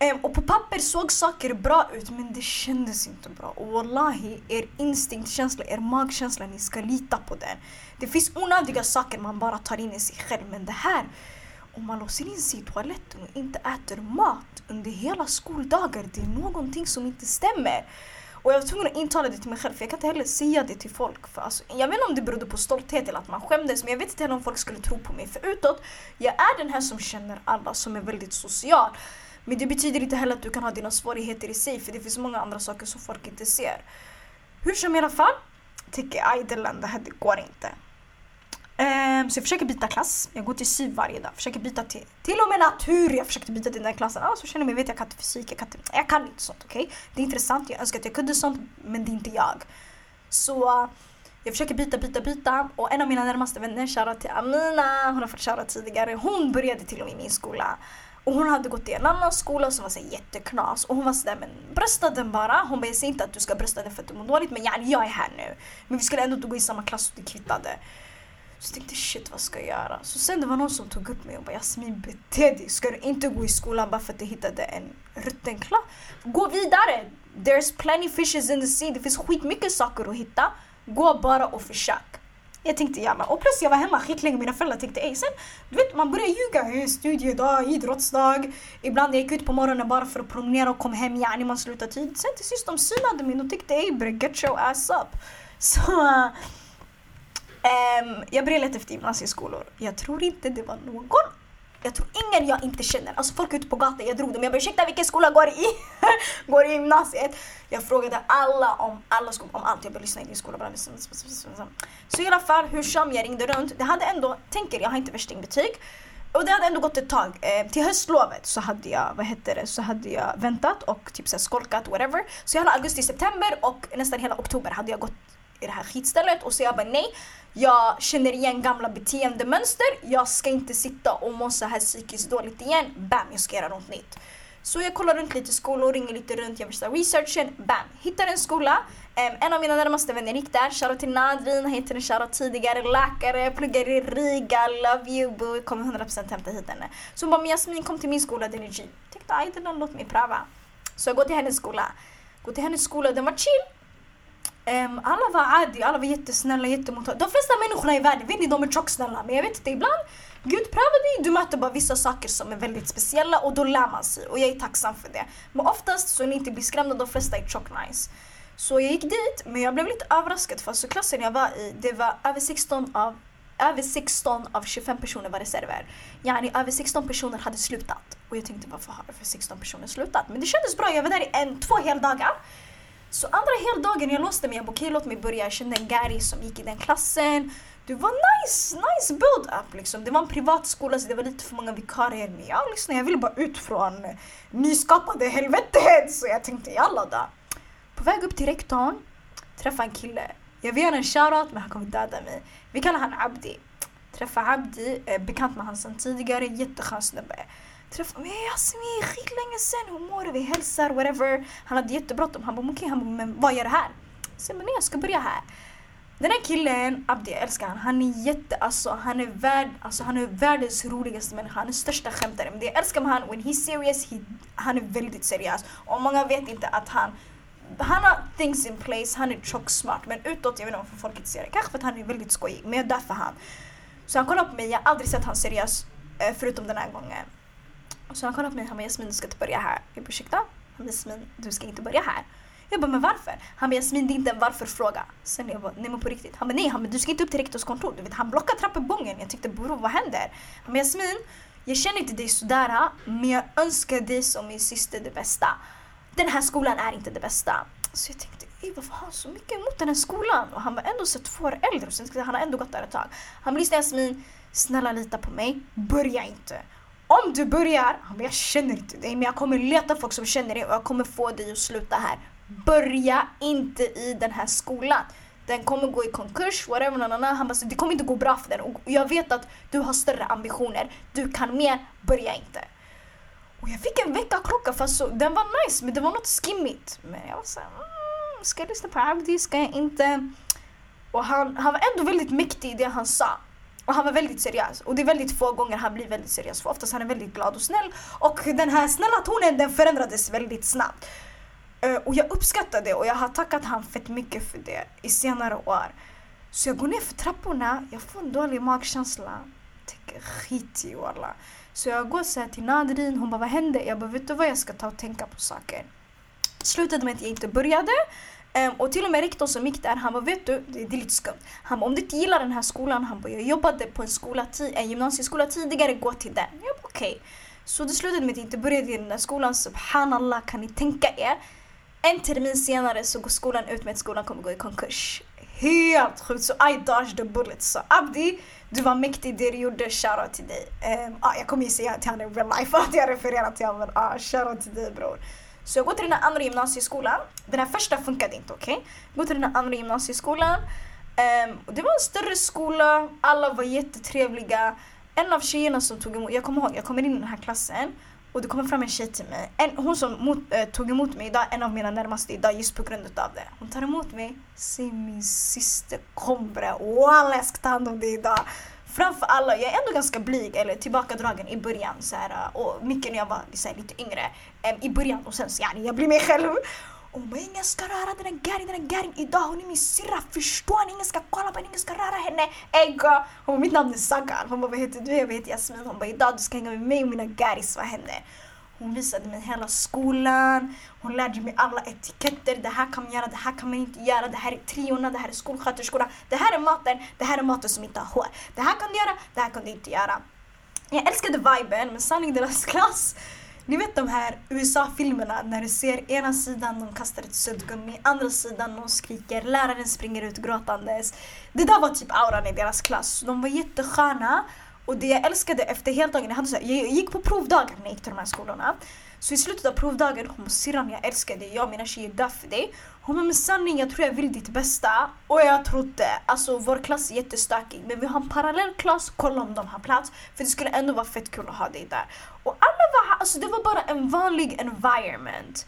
Um, och på papper såg saker bra ut men det kändes inte bra. Och wallahi, er instinktkänsla, er magkänsla, ni ska lita på den. Det finns onödiga saker man bara tar in i sig själv men det här, om man låser in sig i toaletten och inte äter mat under hela skoldagar, det är någonting som inte stämmer. Och jag var tvungen att intala det till mig själv för jag kan inte heller säga det till folk. För alltså, jag vet inte om det berodde på stolthet eller att man skämdes men jag vet inte heller om folk skulle tro på mig. För utåt, jag är den här som känner alla, som är väldigt social. Men det betyder inte heller att du kan ha dina svårigheter i sig för det finns många andra saker som folk inte ser. Hur som i alla fall, tycker jag det här det går inte. Um, så jag försöker byta klass. Jag går till syv varje dag. Försöker byta till, till och med natur. Jag försökte byta till den klassen. Ah, så känner jag mig, vet jag kan inte fysik, jag kan inte, jag kan inte sånt. Okay? Det är intressant, jag önskar att jag kunde sånt men det är inte jag. Så jag försöker byta, byta, byta och en av mina närmaste vänner, shoutout till Amina, hon har fått shoutout tidigare. Hon började till och med i min skola. Och hon hade gått i en annan skola som var så jätteknas och hon var sådär men brösta den bara. Hon bara jag säger inte att du ska brösta den för att du mår dåligt men yani, jag är här nu. Men vi skulle ändå inte gå i samma klass och det kvittade. Så jag tänkte shit vad ska jag göra? Så sen det var någon som tog upp mig och bara Jasmin bete dig. Ska du inte gå i skolan bara för att du hittade en rutten klass? Gå vidare! There's plenty fishes in the sea. Det finns skitmycket saker att hitta. Gå bara och försök. Jag tänkte jalla. Och plus jag var hemma skitlänge. Mina föräldrar tänkte ej. Sen, du vet man börjar ljuga. Studiedag, idrottsdag. Ibland jag gick ut på morgonen bara för att promenera och kom hem. Yani man slutar tid. Sen till sist de synade mig och tyckte ej bre, get your ass up. Så um, jag började leta efter gymnasieskolor. Jag tror inte det var någon jag tror ingen jag inte känner. Alltså folk ute på gatan, jag drog dem. Jag bara ursäkta vilken skola går i? går i gymnasiet? Jag frågade alla om alla skolor, om allt. Jag bara lyssna i din skola. Bara. Så i alla fall, hur som jag ringde runt. Det hade ändå, tänker jag har inte värstingbetyg. Och det hade ändå gått ett tag. Eh, till höstlovet så hade jag, vad heter det, så hade jag väntat och typ så här skolkat whatever. Så hela augusti, september och nästan hela oktober hade jag gått i det här skitstället och så jag bara nej. Jag känner igen gamla beteendemönster. Jag ska inte sitta och må så här psykiskt dåligt igen. Bam, jag ska göra något nytt. Så jag kollar runt lite skolor, ringer lite runt, jag värsta researchen. Bam! Hittar en skola. En av mina närmaste vänner gick där. Shoutout till Nadrin, han heter en shoutout tidigare. Läkare, pluggar i Riga, love you boo. Kommer 100% hämta hit henne. Så hon bara, men Jasmin kom till min skola, den är G. Tänkte, aj låt mig pröva. Så jag går till hennes skola. Går till hennes skola, den var chill. Um, alla var adi, alla var jättesnälla, jättemottagliga. De flesta människorna i världen, vet ni, de är tjocksnälla. Men jag vet inte, ibland, Gud prövar dig, du möter bara vissa saker som är väldigt speciella och då lär man sig. Och jag är tacksam för det. Men oftast så är ni inte blir skrämda, de flesta är tjock nice. Så jag gick dit, men jag blev lite överraskad för alltså klassen jag var i, det var över 16 av över 16 av 25 personer var reserver. Yani över 16 personer hade slutat. Och jag tänkte varför har över 16 personer slutat? Men det kändes bra, jag var där i en, två heldagar. Så andra heldagen jag låste mig, jag bara okej okay, låt mig börja. Jag kände en Gary som gick i den klassen. Det var nice, nice build up liksom. Det var en privat skola så det var lite för många vikarier. Men jag lyssnade, jag ville bara ut från nyskapade helvetet. Så jag tänkte jalla då. På väg upp till rektorn träffade en kille. Jag vill göra en shoutout men han kommer döda mig. Vi kallar han Abdi. Träffa Abdi, eh, bekant med honom sedan tidigare, jätteskön snubbe träffade mig Jasmin skitlänge sen, hur mår du? Vi hälsar, whatever. Han hade jättebråttom. Han bara okej, okay. han bara men vad gör du här? Så jag bara nej jag ska börja här. Den här killen, Abdi, jag älskar honom. Han är jätte, alltså han är värd, alltså han är världens roligaste människa. Han är största skämtaren. Men det jag älskar med honom, when he's serious, he, han är väldigt seriös. Och många vet inte att han han har things in place, han är tjock smart men utåt, jag vet inte varför folk inte ser det. Kanske för att han är väldigt skojig, men jag dör för han. Så han kollar på mig, jag har aldrig sett han seriös eh, förutom den här gången. Och så han kollade på mig och han bara Jasmin du ska inte börja här. Jag bara ursäkta? Han bara Jasmin du ska inte börja här. Jag bara men varför? Han bara Jasmin det är inte en varför-fråga. Sen jag bara nej men på riktigt. Han bara nej han bara, du ska inte upp till rektors kontor. Du vet han blockar trappuppgången. Jag tyckte bror vad händer? Han bara Jasmin jag känner inte dig sådär men jag önskar dig som min syster det bästa. Den här skolan är inte det bästa. Så jag tänkte Ey, varför har han så mycket emot den här skolan? Och han var ändå så två år äldre och han har ändå gått där ett tag. Han bara Jasmin snälla lita på mig. Börja inte om du börjar, jag känner inte dig men jag kommer leta folk som känner dig och jag kommer få dig att sluta här. Börja inte i den här skolan. Den kommer gå i konkurs, whatever, nanana. Han bara, det kommer inte gå bra för den och jag vet att du har större ambitioner. Du kan mer, börja inte. Och jag fick en väckarklocka fast så, den var nice men det var något skimmigt. Men jag var såhär, mm, ska jag lyssna på Abdi? Ska jag inte? Och han, han var ändå väldigt mäktig i det han sa. Och han var väldigt seriös. Och det är väldigt få gånger han blir väldigt seriös. För oftast är han väldigt glad och snäll. Och den här snälla tonen den förändrades väldigt snabbt. Eh, och jag uppskattar det och jag har tackat han fett mycket för det i senare år. Så jag går ner för trapporna, jag får en dålig magkänsla. Tänker skit i alla. Så jag går så till Nadrin, hon bara vad hände? Jag bara vet du vad jag ska ta och tänka på saker. Slutade med att jag inte började. Um, och till och med rektorn som gick där, han bara vet du, det, det är lite skumt. Han bara om du inte gillar den här skolan, han bara jag jobbade på en, skola en gymnasieskola tidigare, gå till den. Jag bara okej. Okay. Så det slutade med att jag inte började i den där skolan, subhanallah kan ni tänka er. En termin senare så går skolan ut med att skolan kommer gå i konkurs. Helt sjukt! Så I dodged the bullet. Så Abdi, du var mäktig det du gjorde, shoutout till dig. Um, ah, jag kommer ju säga till honom i real life att jag refererar till honom men ah, shoutout till dig bror. Så jag går till den här andra gymnasieskolan. Den här första funkade inte, okej? Okay? Jag går till den här andra gymnasieskolan. Um, och det var en större skola, alla var jättetrevliga. En av tjejerna som tog emot, jag kommer ihåg, jag kommer in i den här klassen och det kommer fram en tjej till mig. En, hon som mot, äh, tog emot mig idag, en av mina närmaste idag just på grund av det. Hon tar emot mig, säger min syster kom bre, walla jag ska ta hand om dig idag. Framför alla, jag är ändå ganska blyg eller tillbakadragen i början så här, och mycket när jag var så här, lite yngre. Äm, I början och sen så yani, jag blir mig själv. Och hon bara ingen ska röra den där gärin, den där gärin idag, hon är min syrra, förstår ni? Ingen ska kolla på henne, ingen ska röra henne. Ego. Hon bara mitt namn är Sagan. Hon bara vad heter du? Jag heter Jasmin. Hon bara idag du ska hänga med mig och mina gäris, vad händer? Hon visade mig hela skolan, hon lärde mig alla etiketter. Det här kan man göra, det här kan man inte göra. Det här är triorna, det här är skolsköterskorna. Det här är maten, det här är maten som inte har hår. Det här kan du göra, det här kan du inte göra. Jag älskade viben, men sanning deras klass ni vet de här USA-filmerna när du ser ena sidan de kastar ett suddgummi, andra sidan någon skriker, läraren springer ut gråtandes. Det där var typ auran i deras klass. De var jättesköna. Och det jag älskade efter heldagen, jag, hade så här, jag gick på provdagar när jag gick till de här skolorna. Så i slutet av provdagen, hon bara syrran jag älskar dig, jag och mina tjejer dör för dig. Hon bara med sanning jag tror jag vill ditt bästa. Och jag trodde, alltså vår klass är jättestökig men vi har en parallell klass, kolla om de har plats. För det skulle ändå vara fett kul att ha dig där. Och alla var alltså det var bara en vanlig environment.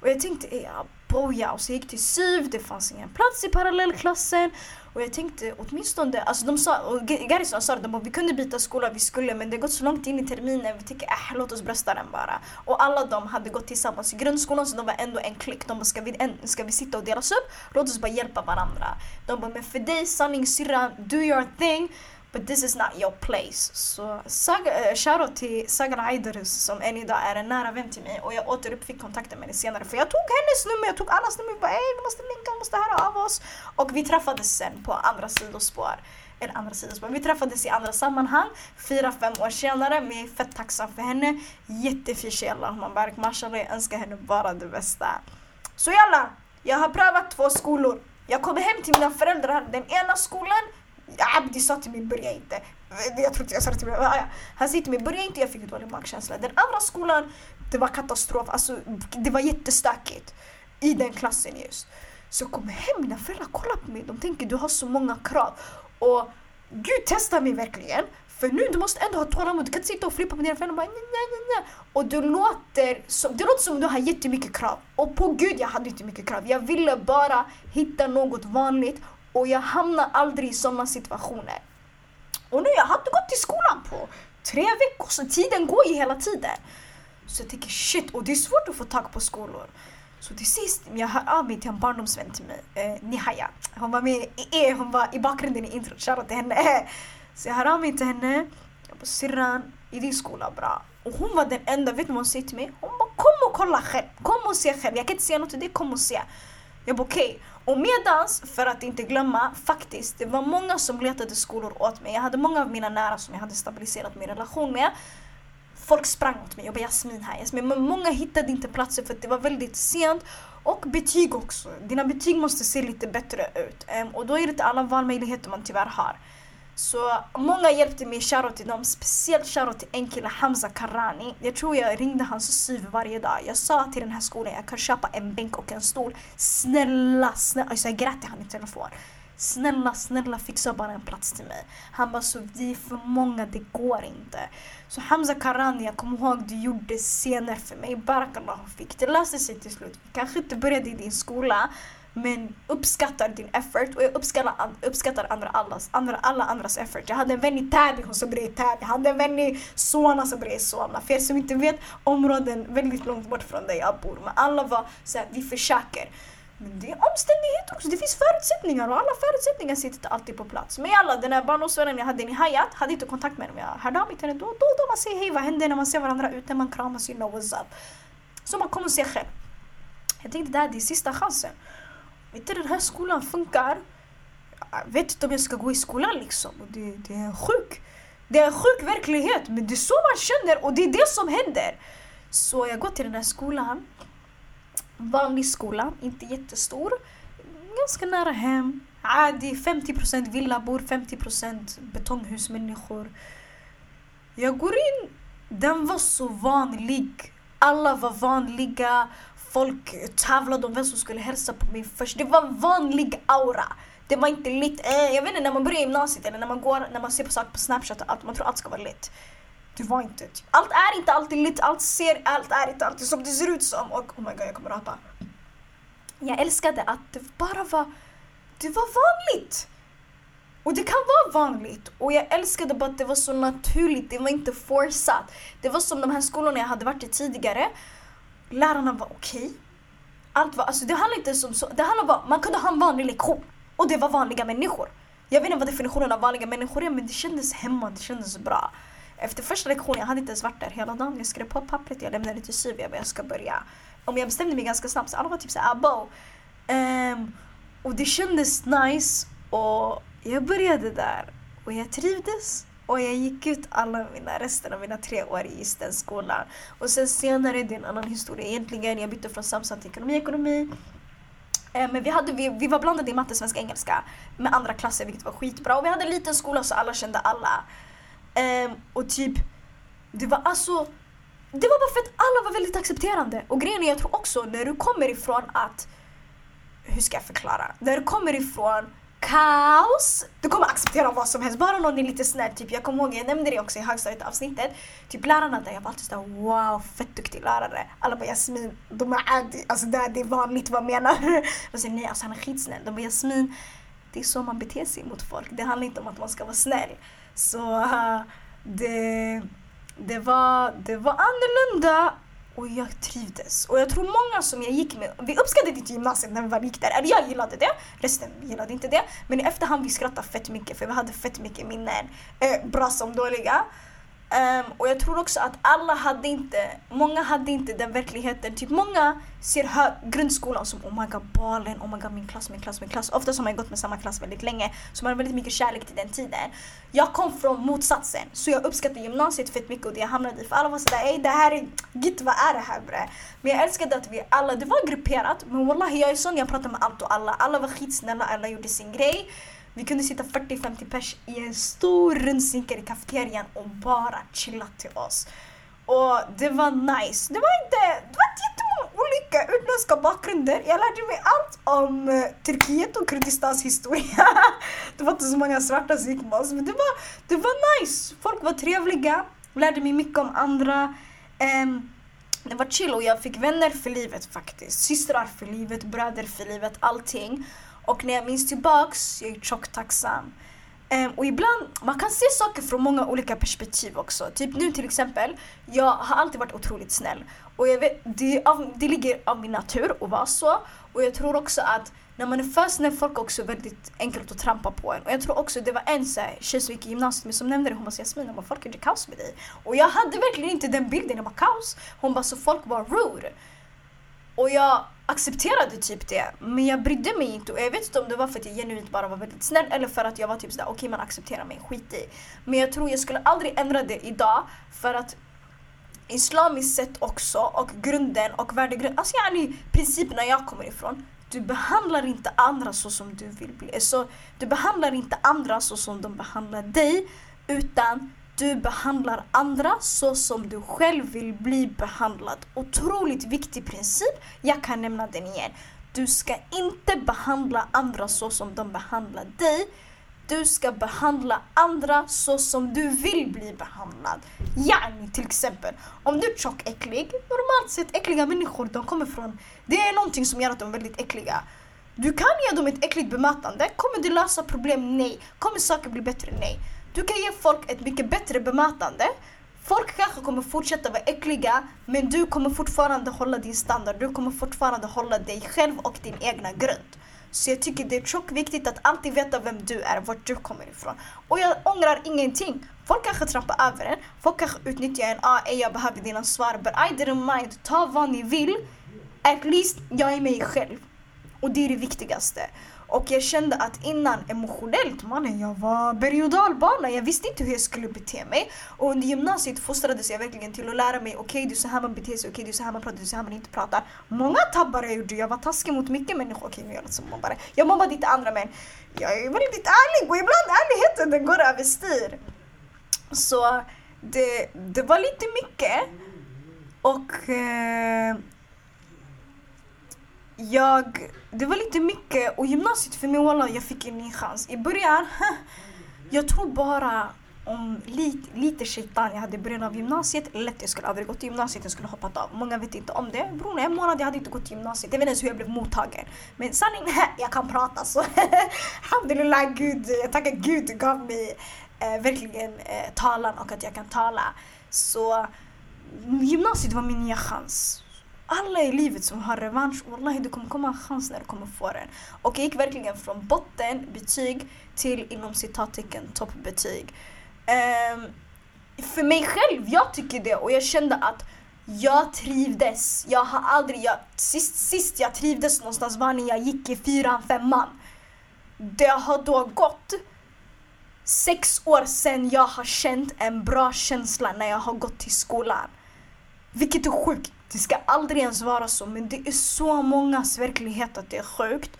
Och jag tänkte, ja boja. Och så jag gick till SYV, det fanns ingen plats i parallellklassen. Och jag tänkte åtminstone, alltså de sa, och Garrison sa att vi kunde byta skola, vi skulle men det har gått så långt in i terminen, vi tycker äh, låt oss brösta den bara. Och alla de hade gått tillsammans i grundskolan så de var ändå en klick. De bara, ska vi, en, ska vi sitta och delas upp? Låt oss bara hjälpa varandra. De bara, men för dig sanning syrran, do your thing. But this is not your place. Så Saga, eh, shoutout till Sagan Aiderus som än idag är en nära vän till mig och jag återuppfick kontakten med henne senare för jag tog hennes nummer, jag tog allas nummer och bara ey vi måste linka, vi måste höra av oss. Och vi träffades sen på andra sidospår. Eller andra sidospår. Vi träffades i andra sammanhang fyra, fem år senare men jag är fett tacksam för henne. Jättefin tjej man Bark, mashallah jag önskar henne bara det bästa. Så jalla! Jag har prövat två skolor. Jag kommer hem till mina föräldrar. Den ena skolan Abdi sa till mig börja inte. Jag tror inte jag sa det till mig. Han sa till mig börja inte, jag fick dålig magkänsla. Den andra skolan, det var katastrof. Alltså, det var jättestökigt i den klassen just. Så jag kommer hem, mina föräldrar kollar på mig. De tänker du har så många krav. Och Gud testar mig verkligen. För nu du måste ändå ha tålamod. Du kan inte sitta och flippa med dina föräldrar och bara nej, nej, nej. Och du låter som, det låter som du har jättemycket krav. Och på Gud jag hade inte mycket krav. Jag ville bara hitta något vanligt och jag hamnar aldrig i sådana situationer. Och nu, jag hade gått till skolan på tre veckor, så tiden går ju hela tiden. Så jag tänker shit, och det är svårt att få tag på skolor. Så till sist, jag hör av mig till en barndomsvän till mig, eh, Nihaya. Hon var med i, hon var i bakgrunden i introt, shoutout till henne. Så jag hör av mig till henne. Jag bara syrran, är din skola bra? Och hon var den enda, vet du vad hon säger till mig? Hon bara kom och kolla själv, kom och se själv. Jag kan inte säga något till dig, kom och se. Jag bara okej. Okay. Och medans, för att inte glömma, faktiskt, det var många som letade skolor åt mig. Jag hade många av mina nära som jag hade stabiliserat min relation med. Folk sprang åt mig. Jag bara Jasmin här, Jasmin. Men många hittade inte platser för att det var väldigt sent. Och betyg också. Dina betyg måste se lite bättre ut. Ehm, och då är det inte alla valmöjligheter man tyvärr har. Så många hjälpte mig, shoutout till dem. Speciellt shoutout till en kille, Hamza Karani. Jag tror jag ringde hans syv varje dag. Jag sa till den här skolan, jag kan köpa en bänk och en stol. Snälla, snälla. Alltså jag grät till honom i telefon. Snälla, snälla fixa bara en plats till mig. Han bara, så vi är för många, det går inte. Så Hamza Karani, jag kommer ihåg du gjorde scener för mig. Barakallah fick. Det löste sig till slut. Vi kanske inte började i din skola, men uppskattar din effort och jag uppskattar, uppskattar andra, allas, andra, alla andras effort. Jag hade en vän i Täby, hon som bor i Täby. Jag hade en vän i Solna som bor i Solna. För er som inte vet, områden väldigt långt bort från där jag bor. Men alla var såhär, vi försöker. Men det är omständigheter också, det finns förutsättningar och alla förutsättningar sitter inte alltid på plats. Men alla, den här barndomsvännen jag hade i Hayat hade inte kontakt med henne. Jag hörde av mig till henne då och då, då. Man säger hej, vad händer när man ser varandra ute? Man kramas, you know what's up. Så man kommer se själv. Jag tänkte det här det är sista chansen. Vet du, den här skolan funkar. Jag vet inte om jag ska gå i skolan liksom. Det, det är sjuk. Det är en sjuk verklighet, men det är så man känner och det är det som händer. Så jag går till den här skolan. Vanlig skola, inte jättestor. Ganska nära hem. Ah, det är 50% villabor, 50% betonghusmänniskor. Jag går in, den var så vanlig. Alla var vanliga folk tävlade om vem som skulle hälsa på mig först. Det var en vanlig aura. Det var inte lite, eh, jag vet inte när man börjar gymnasiet eller när man går, när man ser på saker på snapchat och allt, man tror allt ska vara lätt. Det var inte, typ. allt är inte alltid lätt, allt ser, allt är inte alltid som det ser ut som. Och oh my god jag kommer rapa. Jag älskade att det bara var, det var vanligt. Och det kan vara vanligt. Och jag älskade bara att det var så naturligt, det var inte forceat. Det var som de här skolorna jag hade varit i tidigare lärarna var okej. Okay. Allt var, alltså det handlar inte som så, det handlar bara, man kunde ha en vanlig lektion. Och det var vanliga människor. Jag vet inte vad definitionen av vanliga människor är men det kändes hemma, det kändes bra. Efter första lektionen, jag hade inte ens varit där hela dagen. Jag skrev på pappret, jag lämnade det till Syv, jag ska börja. Om jag bestämde mig ganska snabbt så alla var typ såhär abo. Um, ehm, och det kändes nice och jag började där och jag trivdes. Och jag gick ut alla mina, resten av mina tre år i just den skolan. Och sen senare, det är en annan historia egentligen. Jag bytte från Samsam till ekonomi, ekonomi. Eh, men vi, hade, vi, vi var blandade i matte, svenska, engelska med andra klasser vilket var skitbra. Och vi hade en liten skola så alla kände alla. Um, och typ, det var alltså det var bara för att alla var väldigt accepterande. Och grejen är, jag tror också när du kommer ifrån att, hur ska jag förklara? När du kommer ifrån kaos. Du kommer acceptera vad som helst, bara någon är lite snäll. Typ, jag kommer ihåg, jag nämnde det också i högstadieavsnittet. Typ lärarna där, jag var alltid såhär wow, fett duktig lärare. Alla bara Jasmin, de är adi, alltså det, det är vanligt, vad menar du? Jag säger nej, alltså han är skitsnäll. De bara Jasmin, det är så man beter sig mot folk. Det handlar inte om att man ska vara snäll. Så uh, det, det, var, det var annorlunda och jag trivdes. Och jag tror många som jag gick med, vi uppskattade inte gymnasiet när vi var gick där. Eller jag gillade det, resten gillade inte det. Men i efterhand vi skrattade fett mycket för vi hade fett mycket minnen. Eh, bra som dåliga. Um, och jag tror också att alla hade inte, många hade inte den verkligheten. Typ många ser grundskolan som oh my god balen, oh my god min klass, min klass, min klass. Ofta har man gått med samma klass väldigt länge så man har väldigt mycket kärlek till den tiden. Jag kom från motsatsen så jag uppskattade gymnasiet fett mycket och det jag hamnade i för alla var sådär ey det här är, git vad är det här bre? Men jag älskade att vi alla, det var grupperat men wallahi jag är sån jag pratar med allt och alla. Alla var skitsnälla, alla gjorde sin grej. Vi kunde sitta 40-50 pers i en stor rundsinkar i kafeterian och bara chilla till oss. Och det var nice. Det var inte, det var inte jättemånga olika utländska bakgrunder. Jag lärde mig allt om eh, Turkiet och Kurdistans historia. det var inte så många svarta som gick med oss men det var, det var nice. Folk var trevliga. Lärde mig mycket om andra. Um, det var chill och jag fick vänner för livet faktiskt. Systrar för livet, bröder för livet, allting. Och när jag minns tillbaks, jag är tjockt tacksam. Um, ehm, och ibland, man kan se saker från många olika perspektiv också. Typ nu till exempel, jag har alltid varit otroligt snäll. Och jag vet, det, av, det ligger av min natur att vara så. Och jag tror också att när man är för snäll, folk är också väldigt enkelt att trampa på en. Och jag tror också, det var en så här, tjej som gick i gymnasiet med som nämnde det, hon bara Jasmin, hon bara, folk gjorde kaos med dig. Och jag hade verkligen inte den bilden, jag bara kaos. Hon bara, så folk var rude. Och jag accepterade typ det. Men jag brydde mig inte och jag vet inte om det var för att jag genuint bara var väldigt snäll eller för att jag var typ sådär okej okay, man accepterar mig, skit i. Men jag tror jag skulle aldrig ändra det idag för att islamiskt sett också och grunden och värdegrunden, alltså yani principerna jag kommer ifrån du behandlar inte andra så som du vill bli. Så du behandlar inte andra så som de behandlar dig utan du behandlar andra så som du själv vill bli behandlad. Otroligt viktig princip. Jag kan nämna den igen. Du ska inte behandla andra så som de behandlar dig. Du ska behandla andra så som du vill bli behandlad. Yani till exempel, om du är tjock äcklig, normalt sett äckliga människor, de kommer från... Det är någonting som gör att de är väldigt äckliga. Du kan ge dem ett äckligt bemötande. Kommer det lösa problem? Nej. Kommer saker bli bättre? Nej. Du kan ge folk ett mycket bättre bemötande. Folk kanske kommer fortsätta vara äckliga men du kommer fortfarande hålla din standard. Du kommer fortfarande hålla dig själv och din egna grund. Så jag tycker det är tjockt viktigt att alltid veta vem du är, vart du kommer ifrån. Och jag ångrar ingenting. Folk kanske trampar över en, folk kanske utnyttjar en. Ah, jag behöver dina svar, but I didn't mind. Ta vad ni vill. At least jag är mig själv. Och det är det viktigaste. Och jag kände att innan emotionellt, mannen jag var berg och dalbana. Jag visste inte hur jag skulle bete mig. Och under gymnasiet fostrades jag verkligen till att lära mig okej okay, det är så här man beter sig, okej okay, det är så här man pratar, det är så här man inte pratar. Många tabbar jag gjorde, jag var taskig mot mycket människor. Okej okay, nu är jag lite som mobbare. Jag mobbade inte andra men jag är väldigt ärlig och ibland ärligheten den går överstyr. Så det, det var lite mycket. Och eh, jag, det var lite mycket och gymnasiet för mig wallah, jag fick en ny chans. I början, jag tror bara om lite, lite shaitan jag hade i början av gymnasiet. Lätt jag skulle aldrig gått till gymnasiet, jag skulle hoppat av. Många vet inte om det. Bror, en månad jag hade inte gått till gymnasiet. Jag vet inte ens hur jag blev mottagen. Men sanning, jag kan prata så alltså. alhamdulillah Gud, jag tackar Gud gav mig eh, verkligen eh, talan och att jag kan tala. Så gymnasiet var min nya chans alla i livet som har revansch, wallahi du kommer komma en chans när du kommer få den. Och jag gick verkligen från botten betyg till inom citattecken toppbetyg. Um, för mig själv, jag tycker det och jag kände att jag trivdes. Jag har aldrig, jag, sist, sist jag trivdes någonstans var när jag gick i fyran, femman. Det har då gått sex år sedan jag har känt en bra känsla när jag har gått till skolan. Vilket är sjukt. Det ska aldrig ens vara så men det är så mångas verklighet att det är sjukt.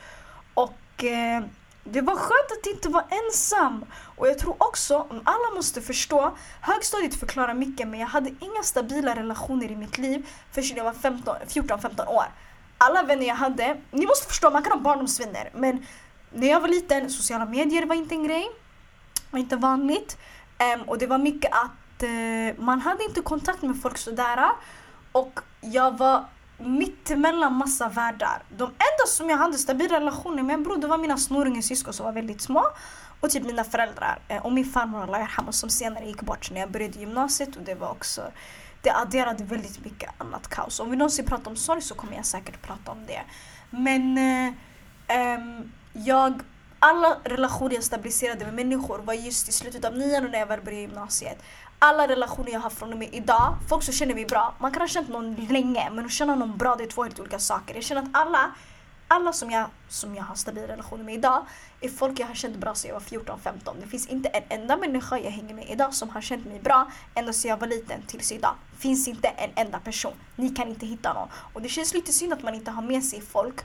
Och eh, det var skönt att inte vara ensam. Och jag tror också, om alla måste förstå, högstadiet förklarar mycket men jag hade inga stabila relationer i mitt liv förrän jag var 14-15 år. Alla vänner jag hade, ni måste förstå, man kan ha barndomsvänner men när jag var liten, sociala medier var inte en grej. var inte vanligt. Um, och det var mycket att uh, man hade inte kontakt med folk sådär. Och jag var mittemellan massa världar. De enda som jag hade stabila relationer med bror, det var mina snorungesyskon som var väldigt små. Och typ mina föräldrar. Eh, och min farmor Allah som senare gick bort när jag började gymnasiet. Och det var också det adderade väldigt mycket annat kaos. Om vi någonsin pratar om sorg så kommer jag säkert prata om det. Men eh, jag, alla relationer jag stabiliserade med människor var just i slutet av nian och när jag väl började gymnasiet alla relationer jag har från och med idag, folk som känner mig bra, man kan ha känt någon länge men att känna någon bra det är två helt olika saker. Jag känner att alla, alla som jag, som jag har stabila relationer med idag är folk jag har känt bra sedan jag var 14-15. Det finns inte en enda människa jag hänger med idag som har känt mig bra ända sedan jag var liten tills idag. Finns inte en enda person. Ni kan inte hitta någon. Och det känns lite synd att man inte har med sig folk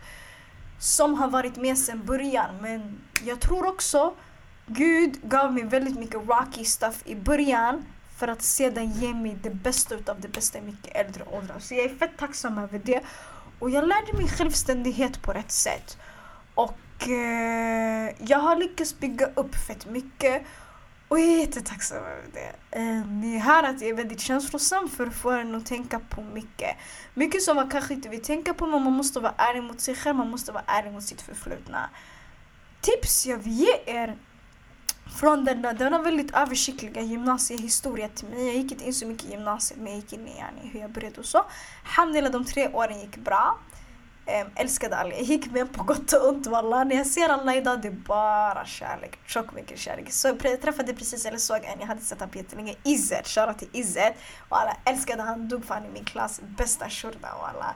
som har varit med sedan början men jag tror också Gud gav mig väldigt mycket rocky stuff i början för att sedan ge mig det bästa utav det bästa i mycket äldre åldrar. Så jag är fett tacksam över det. Och jag lärde mig självständighet på rätt sätt. Och eh, jag har lyckats bygga upp fett mycket. Och jag är jättetacksam över det. Eh, ni hör att jag är väldigt känslosam för att få en att tänka på mycket. Mycket som man kanske inte vill tänka på men man måste vara ärlig mot sig själv, man måste vara ärlig mot sitt förflutna. Tips jag vill ge er från den, denna väldigt översiktliga gymnasiehistoria till mig. Jag gick inte in så mycket i gymnasiet men jag gick in i yani, hur jag började och så. Alhamdulillah de tre åren gick bra. Äm, älskade alla. Jag gick med på gott och ont walla. När jag ser alla idag det är bara kärlek. Tjock mycket kärlek. Så jag träffade precis, eller såg en, jag hade sett honom jättelänge, Izzet. Shoutout till Izzet. Och alla älskade han, dog fan i min klass. Bästa shurda och alla.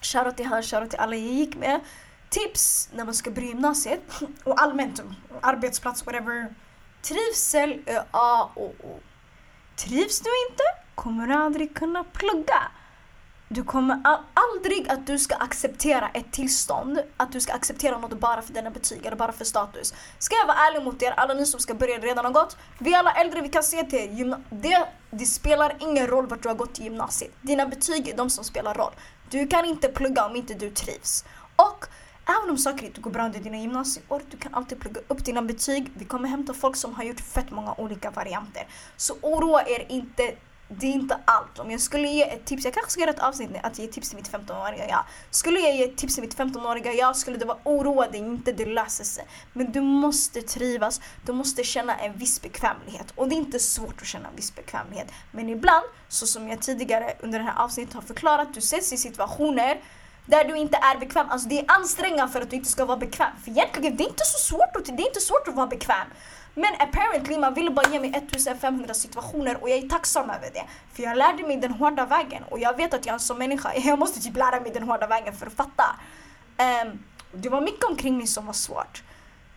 Shoutout till han, shoutout till alla jag gick med tips när man ska börja gymnasiet och allmänt arbetsplats, whatever. Trivsel är A och O. Trivs du inte kommer du aldrig kunna plugga. Du kommer aldrig att du ska acceptera ett tillstånd, att du ska acceptera något bara för dina betyg eller bara för status. Ska jag vara ärlig mot er, alla ni som ska börja redan har gått. Vi alla äldre, vi kan se till det, det spelar ingen roll vart du har gått i gymnasiet. Dina betyg är de som spelar roll. Du kan inte plugga om inte du trivs. Och Även om saker inte går bra under dina gymnasieår, du kan alltid plugga upp dina betyg. Vi kommer hämta folk som har gjort fett många olika varianter. Så oroa er inte det är inte allt. Om jag skulle ge ett tips, jag kanske ska göra ett avsnitt att ge tips till mitt 15-åriga jag. Skulle jag ge ett tips till mitt 15-åriga jag skulle det vara oroa dig inte, det löser sig. Men du måste trivas, du måste känna en viss bekvämlighet. Och det är inte svårt att känna en viss bekvämlighet. Men ibland, så som jag tidigare under det här avsnittet har förklarat, du sätts i situationer där du inte är bekväm. Alltså det är ansträngande för att du inte ska vara bekväm. För egentligen, det är inte så svårt att, det är inte svårt att vara bekväm. Men apparently, man ville bara ge mig 1500 situationer och jag är tacksam över det. För jag lärde mig den hårda vägen och jag vet att jag som människa, jag måste typ lära mig den hårda vägen för att fatta. Um, det var mycket omkring mig som var svårt.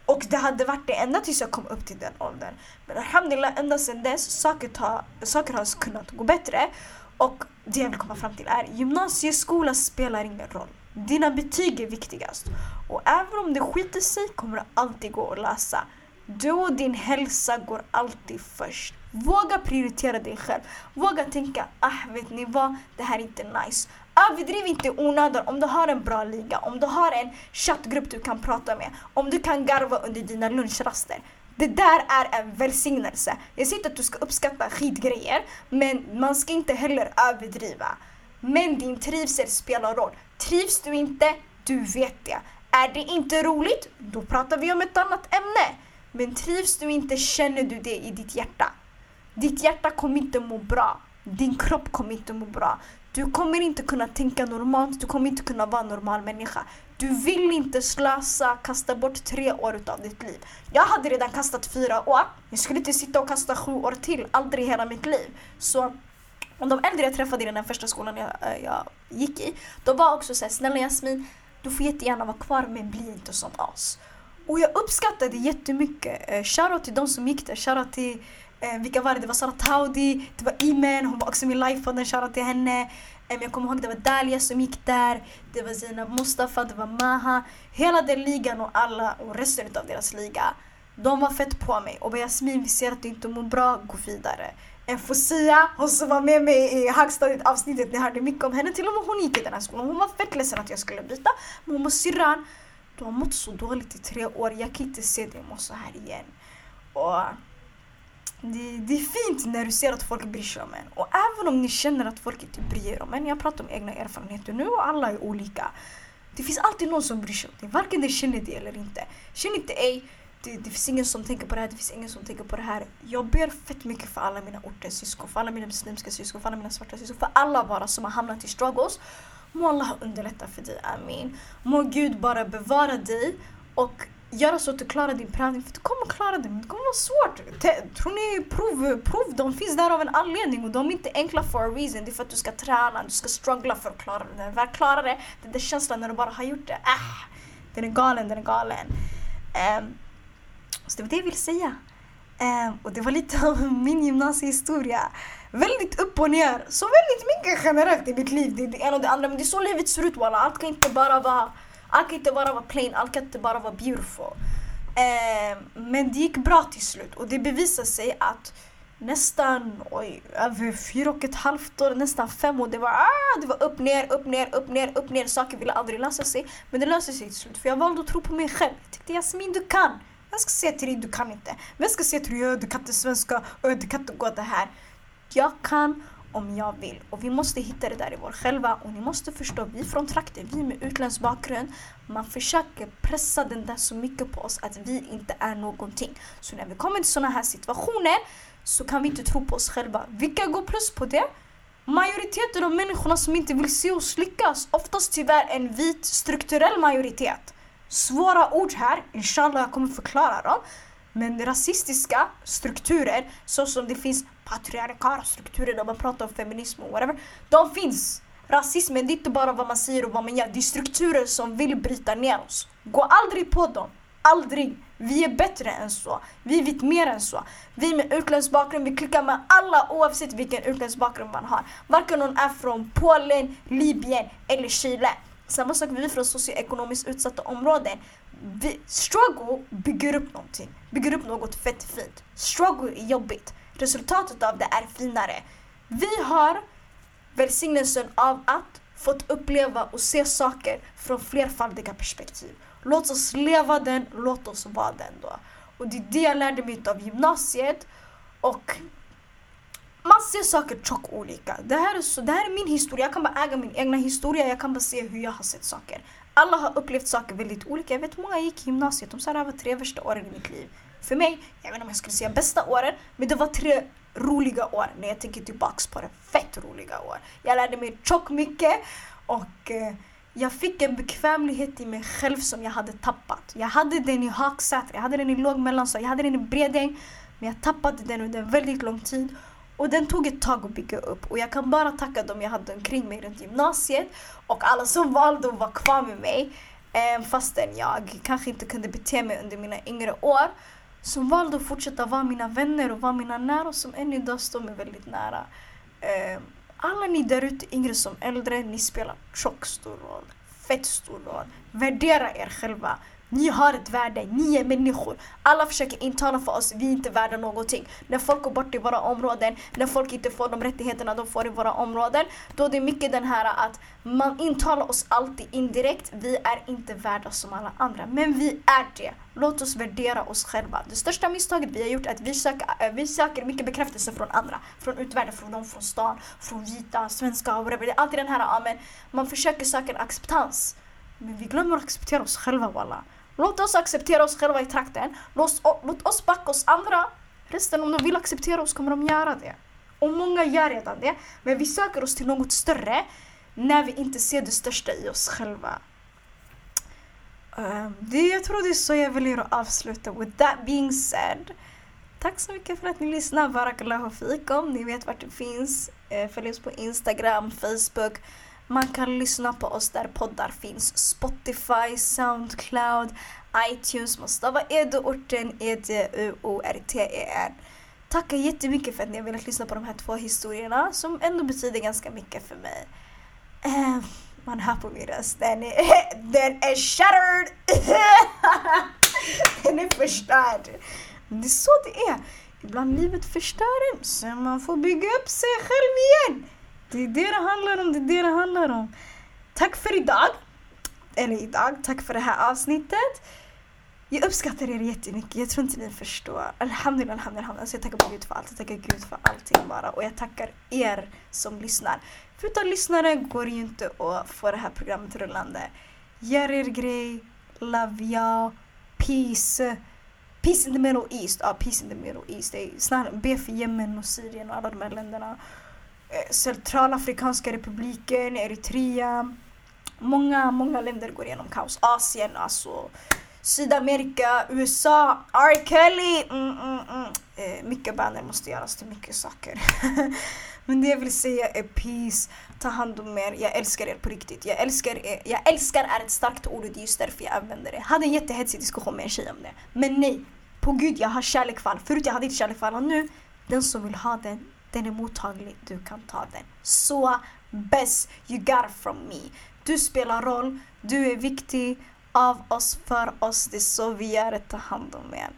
Och det hade varit det ända tills jag kom upp till den åldern. Men alhamdulillah, ända sedan dess, saker, ta, saker har kunnat gå bättre. Och det jag vill komma fram till är, gymnasieskola spelar ingen roll. Dina betyg är viktigast. Och även om det skiter sig kommer det alltid gå att läsa. Du och din hälsa går alltid först. Våga prioritera dig själv. Våga tänka, ah vet ni vad, det här är inte nice. Överdriv inte i onödan om du har en bra liga, om du har en chattgrupp du kan prata med, om du kan garva under dina lunchraster. Det där är en välsignelse. Jag säger inte att du ska uppskatta skitgrejer, men man ska inte heller överdriva. Men din trivsel spelar roll. Trivs du inte, du vet det. Är det inte roligt, då pratar vi om ett annat ämne. Men trivs du inte känner du det i ditt hjärta. Ditt hjärta kommer inte må bra. Din kropp kommer inte må bra. Du kommer inte kunna tänka normalt, du kommer inte kunna vara en normal människa. Du vill inte slösa, kasta bort tre år utav ditt liv. Jag hade redan kastat fyra år. Jag skulle inte sitta och kasta sju år till, aldrig i hela mitt liv. Så och de äldre jag träffade i den första skolan jag, eh, jag gick i, de var också såhär, snälla Jasmin, du får jättegärna vara kvar men bli inte som as. Och jag uppskattade jättemycket. Eh, shoutout till de som gick där. Shoutout till, eh, vilka var det? Det var Sara Taudi, det var Imen, hon var också med i livepodden. Shoutout till henne. Eh, jag kommer ihåg det var Dalia som gick där. Det var Zina Mustafa, det var Maha. Hela den ligan och alla och resten av deras liga. De var fett på mig och bara Jasmin vi ser att du inte mår bra, gå vidare. En Fosia, hon som var med mig i högstadiet avsnittet, ni hörde mycket om henne. Till och med hon gick i den här skolan. Hon var fett ledsen att jag skulle byta. Men hon och syrran du har mått så dåligt i tre år, jag kan inte se dig må så här igen. Och det, det, är fint när du ser att folk bryr sig om en. Och även om ni känner att folk inte bryr sig om en, jag pratar om egna erfarenheter nu och alla är olika. Det finns alltid någon som bryr sig om dig, varken du känner det eller inte. Känn inte ej, det, det, finns ingen som tänker på det här, det finns ingen som tänker på det här. Jag ber fett mycket för alla mina ortens syskon, för alla mina muslimska syskon, för alla mina svarta syskon, för alla bara som har hamnat i struggles. Må Allah underlätta för dig, Amin. Må Gud bara bevara dig och göra så att du klarar din prövning. För du kommer klara det, men det kommer vara svårt. Tror ni prov, prov de finns där av en anledning och de är inte enkla for a reason. Det är för att du ska träna, du ska struggla för att klara det. När du väl klarar det, den där känslan när du bara har gjort det, äh, den är galen, den är galen. Um, så det var det jag ville säga. Um, och det var lite av min gymnasiehistoria väldigt upp och ner. Så väldigt mycket generellt i mitt liv. Det är det ena och det andra. Men det är så livet ser ut walla. Allt kan inte bara vara, allt kan inte bara vara plain. Allt kan inte bara vara beautiful. Eh, men det gick bra till slut och det bevisade sig att nästan oj, över fyra och ett halvt år, nästan fem år. Det var, ah, det var upp, ner, upp, ner, upp, ner, upp, ner. Saker ville aldrig lösa sig. Men det löste sig till slut för jag valde att tro på mig själv. Jag tyckte Jasmin, du kan. Vem ska säga till dig du kan inte? Vem ska säga till dig du kan inte svenska, du kan inte gå det här. Jag kan om jag vill. Och vi måste hitta det där i vår själva. Och ni måste förstå, vi från trakten, vi med utländsk bakgrund, man försöker pressa den där så mycket på oss att vi inte är någonting. Så när vi kommer till sådana här situationer så kan vi inte tro på oss själva. Vilka går plus på det? Majoriteten av människorna som inte vill se oss lyckas, oftast tyvärr en vit strukturell majoritet. Svåra ord här, inshallah jag kommer förklara dem. Men rasistiska strukturer, så som det finns patriarkala strukturer där man pratar om feminism och whatever. De finns. Rasismen, det är inte bara vad man säger och vad man gör. Det är strukturer som vill bryta ner oss. Gå aldrig på dem. Aldrig! Vi är bättre än så. Vi vet mer än så. Vi med utländsk bakgrund, vi klickar med alla oavsett vilken utländsk bakgrund man har. Varken någon är från Polen, Libyen eller Chile. Samma sak vi från socioekonomiskt utsatta områden. Vi, struggle bygger upp någonting. Bygger upp något fett fint. Struggle är jobbigt. Resultatet av det är finare. Vi har välsignelsen av att fått uppleva och se saker från flerfaldiga perspektiv. Låt oss leva den, låt oss vara den då. Och det är det jag lärde mig av gymnasiet. Och man ser saker tjockt olika. Det här, är så, det här är min historia, jag kan bara äga min egna historia, jag kan bara se hur jag har sett saker. Alla har upplevt saker väldigt olika. Jag vet många gick i gymnasiet, de sa det här var tre värsta åren i mitt liv. För mig, jag vet inte om jag skulle säga bästa åren, men det var tre roliga år när jag tänker tillbaks på det. Fett roliga år. Jag lärde mig tjockt mycket och eh, jag fick en bekvämlighet i mig själv som jag hade tappat. Jag hade den i Hagsätra, jag hade den i låg mellanstad, jag hade den i Bredäng. Men jag tappade den under väldigt lång tid. Och den tog ett tag att bygga upp och jag kan bara tacka dem jag hade omkring mig runt gymnasiet och alla som valde att vara kvar med mig eh, fastän jag kanske inte kunde bete mig under mina yngre år som valde att fortsätta vara mina vänner och vara mina nära och som än idag står mig väldigt nära. Eh, alla ni där ute, yngre som äldre, ni spelar tjock stor roll. Fett stor roll. Värdera er själva. Ni har ett värde, ni är människor. Alla försöker intala för oss, vi är inte värda någonting. När folk går bort i våra områden, när folk inte får de rättigheterna de får i våra områden, då är det mycket den här att man intalar oss alltid indirekt, vi är inte värda som alla andra. Men vi är det. Låt oss värdera oss själva. Det största misstaget vi har gjort är att vi söker, eh, vi söker mycket bekräftelse från andra. Från utvärlden, från de från stan, från vita, svenska, whatever. Det är alltid den här, amen, man försöker söka en acceptans. Men vi glömmer att acceptera oss själva wallah. Låt oss acceptera oss själva i trakten. Låt, låt oss backa oss andra. Resten om de vill acceptera oss kommer de göra det. Och många gör redan det. Men vi söker oss till något större när vi inte ser det största i oss själva. Ehm, det, jag tror det är så jag väljer att avsluta. With that being said. Tack så mycket för att ni lyssnar. Barakallahu fikum. Ni vet vart det finns. Eh, följ oss på Instagram, Facebook. Man kan lyssna på oss där poddar finns. Spotify, Soundcloud, iTunes. Man stavar eduorten, E-D-U-O-R-T-E-R. Tackar jättemycket för att ni har velat lyssna på de här två historierna som ändå betyder ganska mycket för mig. Uh, man hör på min röst, den är, den är shattered! den är förstörd. Det är så det är. Ibland livet förstör en, så man får bygga upp sig själv igen. Det är det det handlar om, det är det det handlar om. Tack för idag. Eller idag, tack för det här avsnittet. Jag uppskattar er jättemycket. Jag tror inte ni förstår. Alhamdulillah, alhamdulillah. Alltså jag tackar Gud för allt. Jag tackar Gud för allting bara. Och jag tackar er som lyssnar. För utan lyssnare går det ju inte att få det här programmet rullande. Gör er grej. Love y'all. Peace. Peace in the middle east. Ja, peace in the middle east. Det är snarare be för Jemen och Syrien och alla de här länderna. Eh, Centralafrikanska republiken, Eritrea. Många, många länder går igenom kaos. Asien, alltså Sydamerika, USA, R. Kelly. Mm, mm, mm. Eh, mycket böner måste göras till mycket saker. Men det jag vill säga är peace, ta hand om er, jag älskar er på riktigt. Jag älskar er. Jag älskar är ett starkt ord och det är just därför jag använder det. Jag hade en jättehetsig diskussion med en tjej om det. Men nej, på gud jag har kärlek för alla. Förut jag hade inte kärlek för alla, nu den som vill ha den, den är mottaglig, du kan ta den. Så best you got from me. Du spelar roll, du är viktig av oss, för oss. Det är så vi gör det. Ta hand om er.